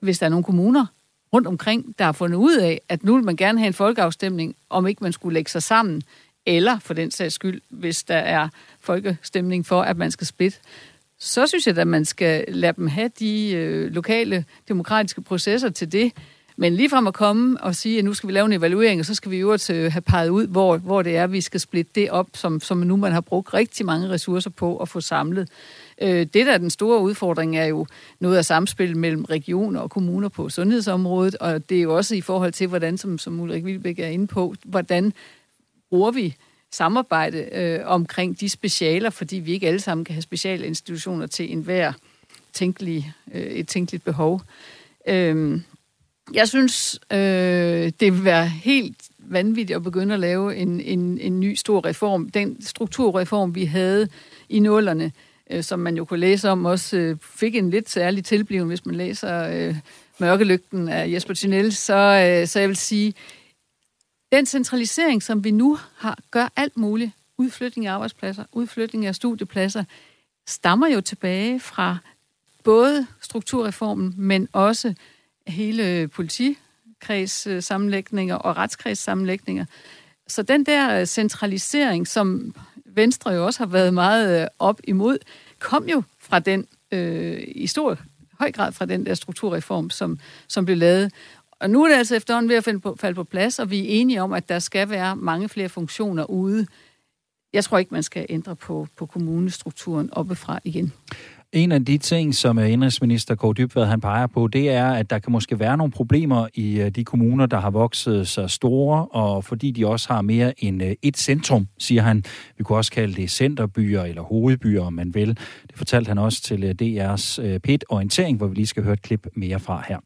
hvis der er nogle kommuner rundt omkring, der har fundet ud af, at nu vil man gerne have en folkeafstemning, om ikke man skulle lægge sig sammen, eller for den sags skyld, hvis der er folkestemning for, at man skal splitte, så synes jeg, at man skal lade dem have de øh, lokale demokratiske processer til det. Men lige frem at komme og sige, at nu skal vi lave en evaluering, og så skal vi jo også øh, have peget ud, hvor, hvor det er, vi skal splitte det op, som, som nu man har brugt rigtig mange ressourcer på at få samlet. Øh, det, der er den store udfordring, er jo noget af samspil mellem regioner og kommuner på sundhedsområdet, og det er jo også i forhold til, hvordan, som, som Ulrik Vilbæk er inde på, hvordan bruger vi samarbejde øh, omkring de specialer, fordi vi ikke alle sammen kan have specialinstitutioner til enhver tænkelig, øh, et tænkeligt behov. Øh, jeg synes, øh, det vil være helt vanvittigt at begynde at lave en, en, en ny stor reform. Den strukturreform, vi havde i nullerne, øh, som man jo kunne læse om, også øh, fik en lidt særlig tilbliven, hvis man læser øh, Mørkelygten af Jesper Tinell, så, øh, så jeg vil sige, den centralisering, som vi nu har, gør alt muligt, udflytning af arbejdspladser, udflytning af studiepladser, stammer jo tilbage fra både strukturreformen, men også hele politikreds øh, og retskredssammenlægninger. Så den der øh, centralisering, som Venstre jo også har været meget øh, op imod, kom jo fra den, øh, i stor høj grad fra den der strukturreform, som, som blev lavet. Og nu er det altså efterhånden ved at finde på, falde på plads, og vi er enige om, at der skal være mange flere funktioner ude. Jeg tror ikke, man skal ændre på, på kommunestrukturen oppefra igen. En af de ting, som indrigsminister Kåre Dybvad han peger på, det er, at der kan måske være nogle problemer i øh, de kommuner, der har vokset så store, og fordi de også har mere end øh, et centrum, siger han. Vi kunne også kalde det centerbyer eller hovedbyer, om man vil. Det fortalte han også til øh, DR's PET-orientering, hvor vi lige skal høre et klip mere fra her.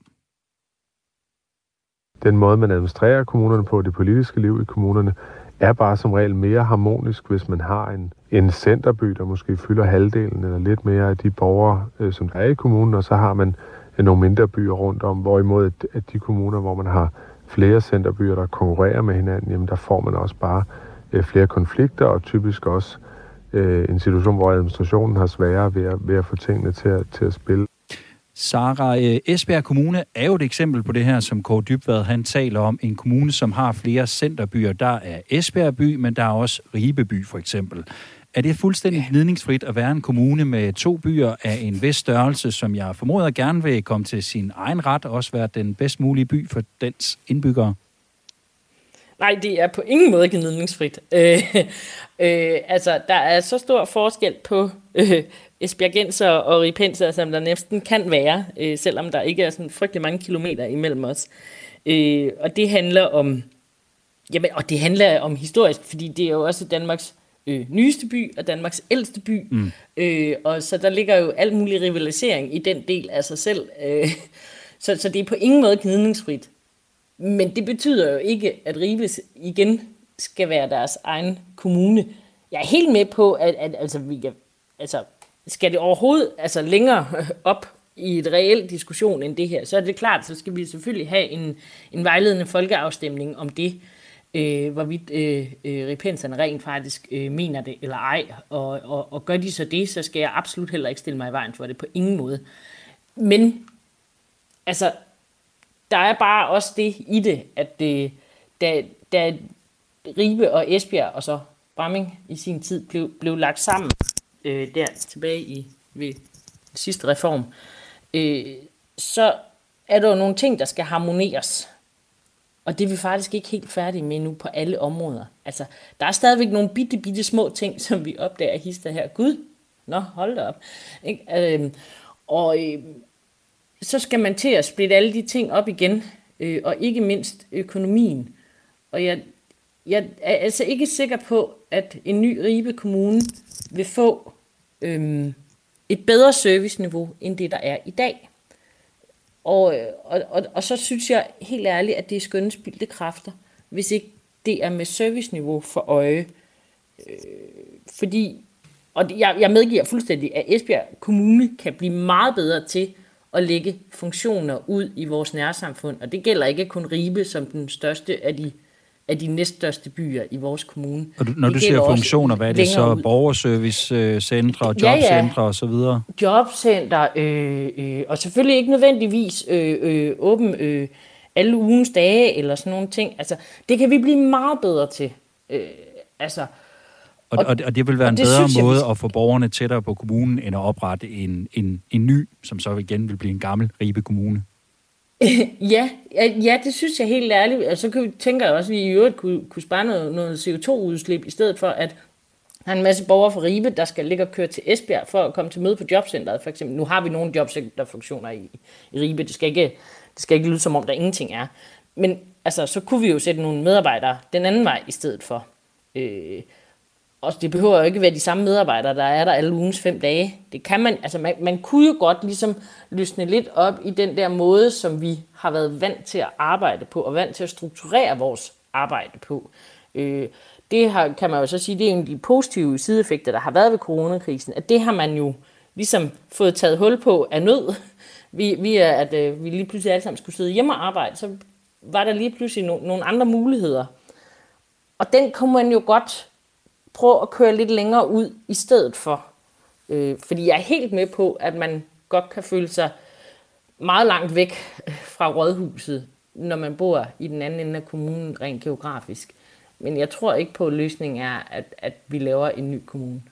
Den måde, man administrerer kommunerne på, det politiske liv i kommunerne, er bare som regel mere harmonisk, hvis man har en, en centerby, der måske fylder halvdelen eller lidt mere af de borgere, øh, som der er i kommunen, og så har man øh, nogle mindre byer rundt om, hvorimod at, at de kommuner, hvor man har flere centerbyer, der konkurrerer med hinanden, jamen der får man også bare øh, flere konflikter, og typisk også øh, en situation, hvor administrationen har sværere ved at, ved at få tingene til at, til at spille. Sara, øh, Esbjerg Kommune er jo et eksempel på det her, som Kåre Dybvad han taler om. En kommune, som har flere centerbyer. Der er Esbjerg by, men der er også Ribeby for eksempel. Er det fuldstændig gnidningsfrit at være en kommune med to byer af en vis størrelse, som jeg formoder gerne vil komme til sin egen ret, og også være den bedst mulige by for dens indbyggere? Nej, det er på ingen måde gnidningsfrit. Øh, øh, altså, der er så stor forskel på øh, Esbjergenser og Ripenser, som der næsten kan være, øh, selvom der ikke er sådan frygtelig mange kilometer imellem os. Øh, og det handler om, jamen, og det handler om historisk, fordi det er jo også Danmarks øh, nyeste by og Danmarks ældste by. Mm. Øh, og så der ligger jo alt mulig rivalisering i den del af sig selv. Øh, så, så det er på ingen måde gnidningsfrit. Men det betyder jo ikke, at Rives igen skal være deres egen kommune. Jeg er helt med på, at, at altså, vi kan, altså, skal det overhovedet altså, længere op i et reelt diskussion end det her, så er det klart, så skal vi selvfølgelig have en, en vejledende folkeafstemning om det, øh, hvorvidt øh, øh, repenserne rent faktisk øh, mener det eller ej. Og, og, og gør de så det, så skal jeg absolut heller ikke stille mig i vejen for det på ingen måde. Men altså, der er bare også det i det, at det, da, da Ribe og Esbjerg og så Bramming i sin tid blev, blev lagt sammen øh, der tilbage i ved sidste reform, øh, så er der jo nogle ting, der skal harmoneres. Og det er vi faktisk ikke helt færdige med nu på alle områder. Altså, der er stadigvæk nogle bitte, bitte små ting, som vi opdager hister her. Gud, nå, hold da op. Ikke? Øh, og øh, så skal man til at splitte alle de ting op igen, øh, og ikke mindst økonomien. Og jeg, jeg er altså ikke sikker på, at en ny Ribe Kommune vil få øh, et bedre serviceniveau, end det der er i dag. Og, øh, og, og, og så synes jeg helt ærligt, at det er skønne spildte kræfter, hvis ikke det er med serviceniveau for øje. Øh, fordi og jeg, jeg medgiver fuldstændig, at Esbjerg Kommune kan blive meget bedre til at lægge funktioner ud i vores nærsamfund. Og det gælder ikke kun Ribe som den største af de, af de næststørste byer i vores kommune. Og du, når det du siger funktioner, hvad er det så? Borgerservice-centre, ja, jobcentre ja. osv.? Jobcenter, øh, øh, og selvfølgelig ikke nødvendigvis øh, øh, åben øh, alle ugens dage eller sådan nogle ting. Altså, det kan vi blive meget bedre til. Øh, altså, og, og, og det vil være en bedre måde jeg, at få borgerne tættere på kommunen, end at oprette en, en, en ny, som så igen vil blive en gammel Ribe Kommune. ja, ja, det synes jeg helt ærligt. Og så kan tænker jeg også, at vi i øvrigt kunne, kunne spare noget, noget CO2-udslip, i stedet for at der er en masse borgere fra Ribe, der skal ligge og køre til Esbjerg for at komme til møde på jobcentret, for eksempel. Nu har vi nogle jobcenterfunktioner i, i Ribe. Det skal, ikke, det skal ikke lyde som om, der ingenting er. Men altså, så kunne vi jo sætte nogle medarbejdere den anden vej i stedet for. Øh, og det behøver jo ikke være de samme medarbejdere, der er der alle ugens fem dage. Det kan man, altså man, man kunne jo godt ligesom løsne lidt op i den der måde, som vi har været vant til at arbejde på, og vant til at strukturere vores arbejde på. Øh, det har, kan man jo så sige, det er en af de positive sideeffekter, der har været ved coronakrisen, at det har man jo ligesom fået taget hul på af nød. Vi, vi er, at øh, vi lige pludselig alle sammen skulle sidde hjemme og arbejde, så var der lige pludselig no, nogle andre muligheder. Og den kunne man jo godt prøv at køre lidt længere ud i stedet for. Øh, fordi jeg er helt med på, at man godt kan føle sig meget langt væk øh, fra rådhuset, når man bor i den anden ende af kommunen rent geografisk. Men jeg tror ikke på, at løsningen er, at, at vi laver en ny kommune.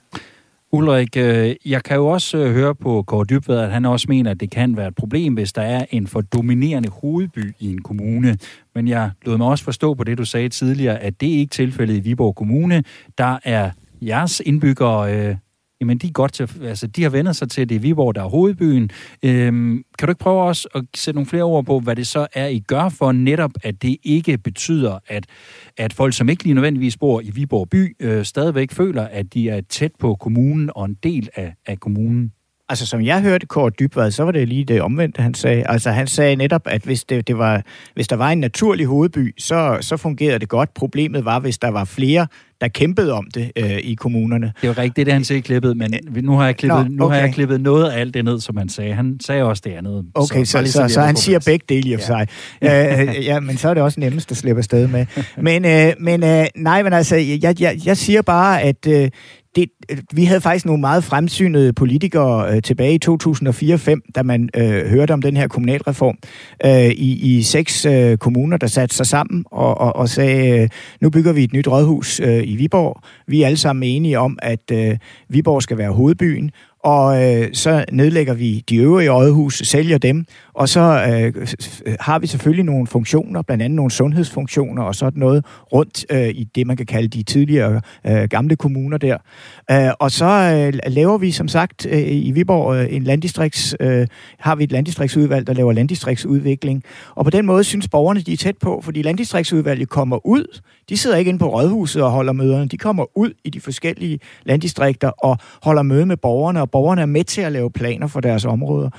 Ulrik, øh, jeg kan jo også øh, høre på Kåre Dybvad, at han også mener, at det kan være et problem, hvis der er en for dominerende hovedby i en kommune. Men jeg lod mig også forstå på det, du sagde tidligere, at det ikke er tilfældet i Viborg Kommune. Der er jeres indbyggere øh, jamen de, er godt til, altså, de har vendt sig til, at det er Viborg, der er hovedbyen. Øhm, kan du ikke prøve også at sætte nogle flere ord på, hvad det så er, I gør for netop, at det ikke betyder, at, at folk, som ikke lige nødvendigvis bor i Viborg by, øh, stadigvæk føler, at de er tæt på kommunen og en del af, af kommunen? Altså, som jeg hørte Kåre Dybvad, så var det lige det omvendte, han sagde. Altså, han sagde netop, at hvis, det, det var, hvis der var en naturlig hovedby, så, så fungerede det godt. Problemet var, hvis der var flere, der kæmpede om det øh, i kommunerne. Det var rigtigt, det, han sagde klippet, men nu har, jeg klippet, Nå, okay. nu har jeg klippet noget af alt det ned, som han sagde. Han sagde også det andet. Okay, så, så, så, så han siger begge dele i og for sig. Ja. øh, ja, men så er det også nemmest at slippe afsted med. Men, øh, men øh, nej, men altså, jeg, jeg, jeg siger bare, at øh, det, øh, vi havde faktisk nogle meget fremsynede politikere øh, tilbage i 2004-5, da man øh, hørte om den her kommunalreform, øh, i, i seks øh, kommuner, der satte sig sammen og, og, og sagde, øh, nu bygger vi et nyt rådhus øh, i Viborg. Vi er alle sammen enige om, at øh, Viborg skal være hovedbyen, og øh, så nedlægger vi de øvrige rådhus, sælger dem, og så øh, har vi selvfølgelig nogle funktioner, blandt andet nogle sundhedsfunktioner og sådan noget rundt øh, i det, man kan kalde de tidligere øh, gamle kommuner der. Øh, og så øh, laver vi som sagt øh, i Viborg øh, en landdistrikts, øh, har vi et landdistriktsudvalg, der laver landdistriktsudvikling. Og på den måde synes borgerne, de er tæt på, fordi landdistriktsudvalget kommer ud. De sidder ikke inde på rådhuset og holder møderne. De kommer ud i de forskellige landdistrikter og holder møde med borgerne, og borgerne er med til at lave planer for deres områder.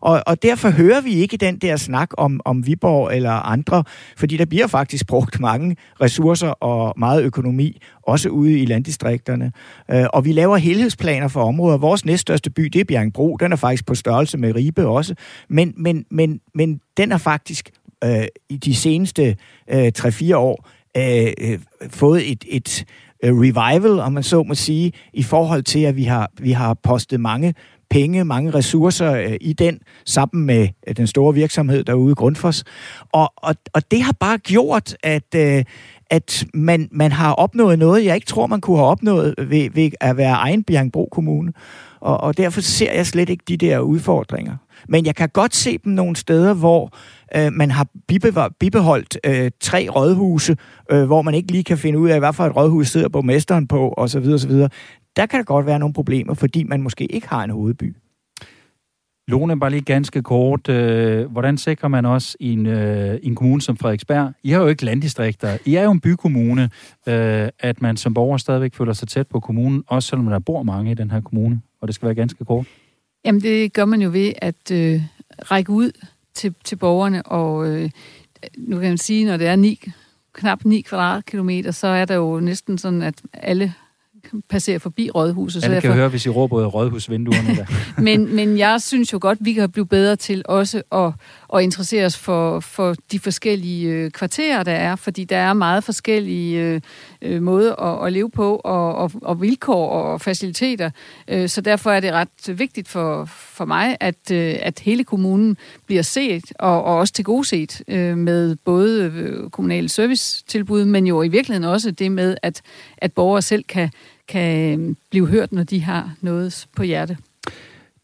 Og, og derfor hører vi ikke den der snak om, om Viborg eller andre, fordi der bliver faktisk brugt mange ressourcer og meget økonomi, også ude i landdistrikterne. Øh, og vi laver helhedsplaner for områder. Vores næststørste by, det er Bjergbro. Den er faktisk på størrelse med Ribe også. Men, men, men, men den er faktisk øh, i de seneste øh, 3-4 år øh, øh, fået et, et Øh, revival, om man så må sige, i forhold til, at vi har, vi har postet mange penge, mange ressourcer øh, i den, sammen med øh, den store virksomhed derude, Grundfos. Og, og, og det har bare gjort, at, øh, at man, man har opnået noget, jeg ikke tror, man kunne have opnået ved, ved at være egen Bjergbro Kommune. Og, og derfor ser jeg slet ikke de der udfordringer. Men jeg kan godt se dem nogle steder, hvor øh, man har bibeholdt øh, tre rådhuse, øh, hvor man ikke lige kan finde ud af, hvad for et rådhus sidder borgmesteren på, osv. osv der kan der godt være nogle problemer, fordi man måske ikke har en hovedby. Lone, bare lige ganske kort. Øh, hvordan sikrer man også i en, øh, en kommune som Frederiksberg, I har jo ikke landdistrikter, I er jo en bykommune, øh, at man som borger stadigvæk føler sig tæt på kommunen, også selvom der bor mange i den her kommune, og det skal være ganske kort? Jamen det gør man jo ved at øh, række ud til, til borgerne, og øh, nu kan man sige, når det er ni, knap 9 kvadratkilometer, så er der jo næsten sådan, at alle passere forbi rådhuset. Det kan derfor... høre, hvis I råber ud af rådhusvinduerne. Der. men, men jeg synes jo godt, vi kan blive bedre til også at, at interessere os for, for de forskellige øh, kvarterer, der er, fordi der er meget forskellige øh, øh, måder at, at leve på, og, og, og vilkår og faciliteter. Øh, så derfor er det ret vigtigt for, for mig, at, øh, at hele kommunen bliver set, og, og også tilgodeset øh, med både øh, kommunale servicetilbud, men jo i virkeligheden også det med, at, at borgere selv kan, kan øh, blive hørt, når de har noget på hjerte.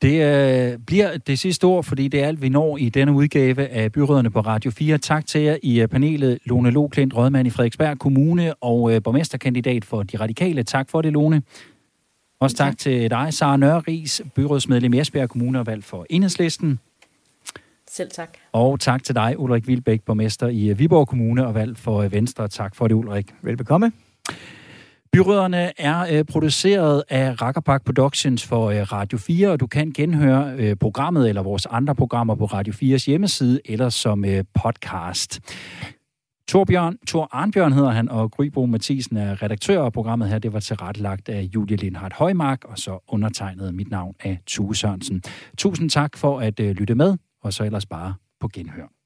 Det øh, bliver det sidste ord, fordi det er alt, vi når i denne udgave af Byråderne på Radio 4. Tak til jer i øh, panelet, Lone Loklint, rådmand i Frederiksberg Kommune og øh, borgmesterkandidat for De Radikale. Tak for det, Lone. Også tak, tak. til dig, Sara Nørris, byrådsmedlem i Esbjerg Kommune og valgt for Enhedslisten. Selv tak. Og tak til dig, Ulrik Vilbæk, borgmester i Viborg Kommune og valgt for Venstre. Tak for det, Ulrik. Velbekomme. Byråderne er øh, produceret af Rakkerpark Productions for øh, Radio 4, og du kan genhøre øh, programmet eller vores andre programmer på Radio 4's hjemmeside eller som øh, podcast. Torbjørn, Tor Arnbjørn hedder han, og Grybo Mathisen er redaktør af programmet her. Det var tilrettelagt af Julie Lindhardt Højmark, og så undertegnet mit navn af Tue Sørensen. Tusind tak for at øh, lytte med, og så ellers bare på genhør.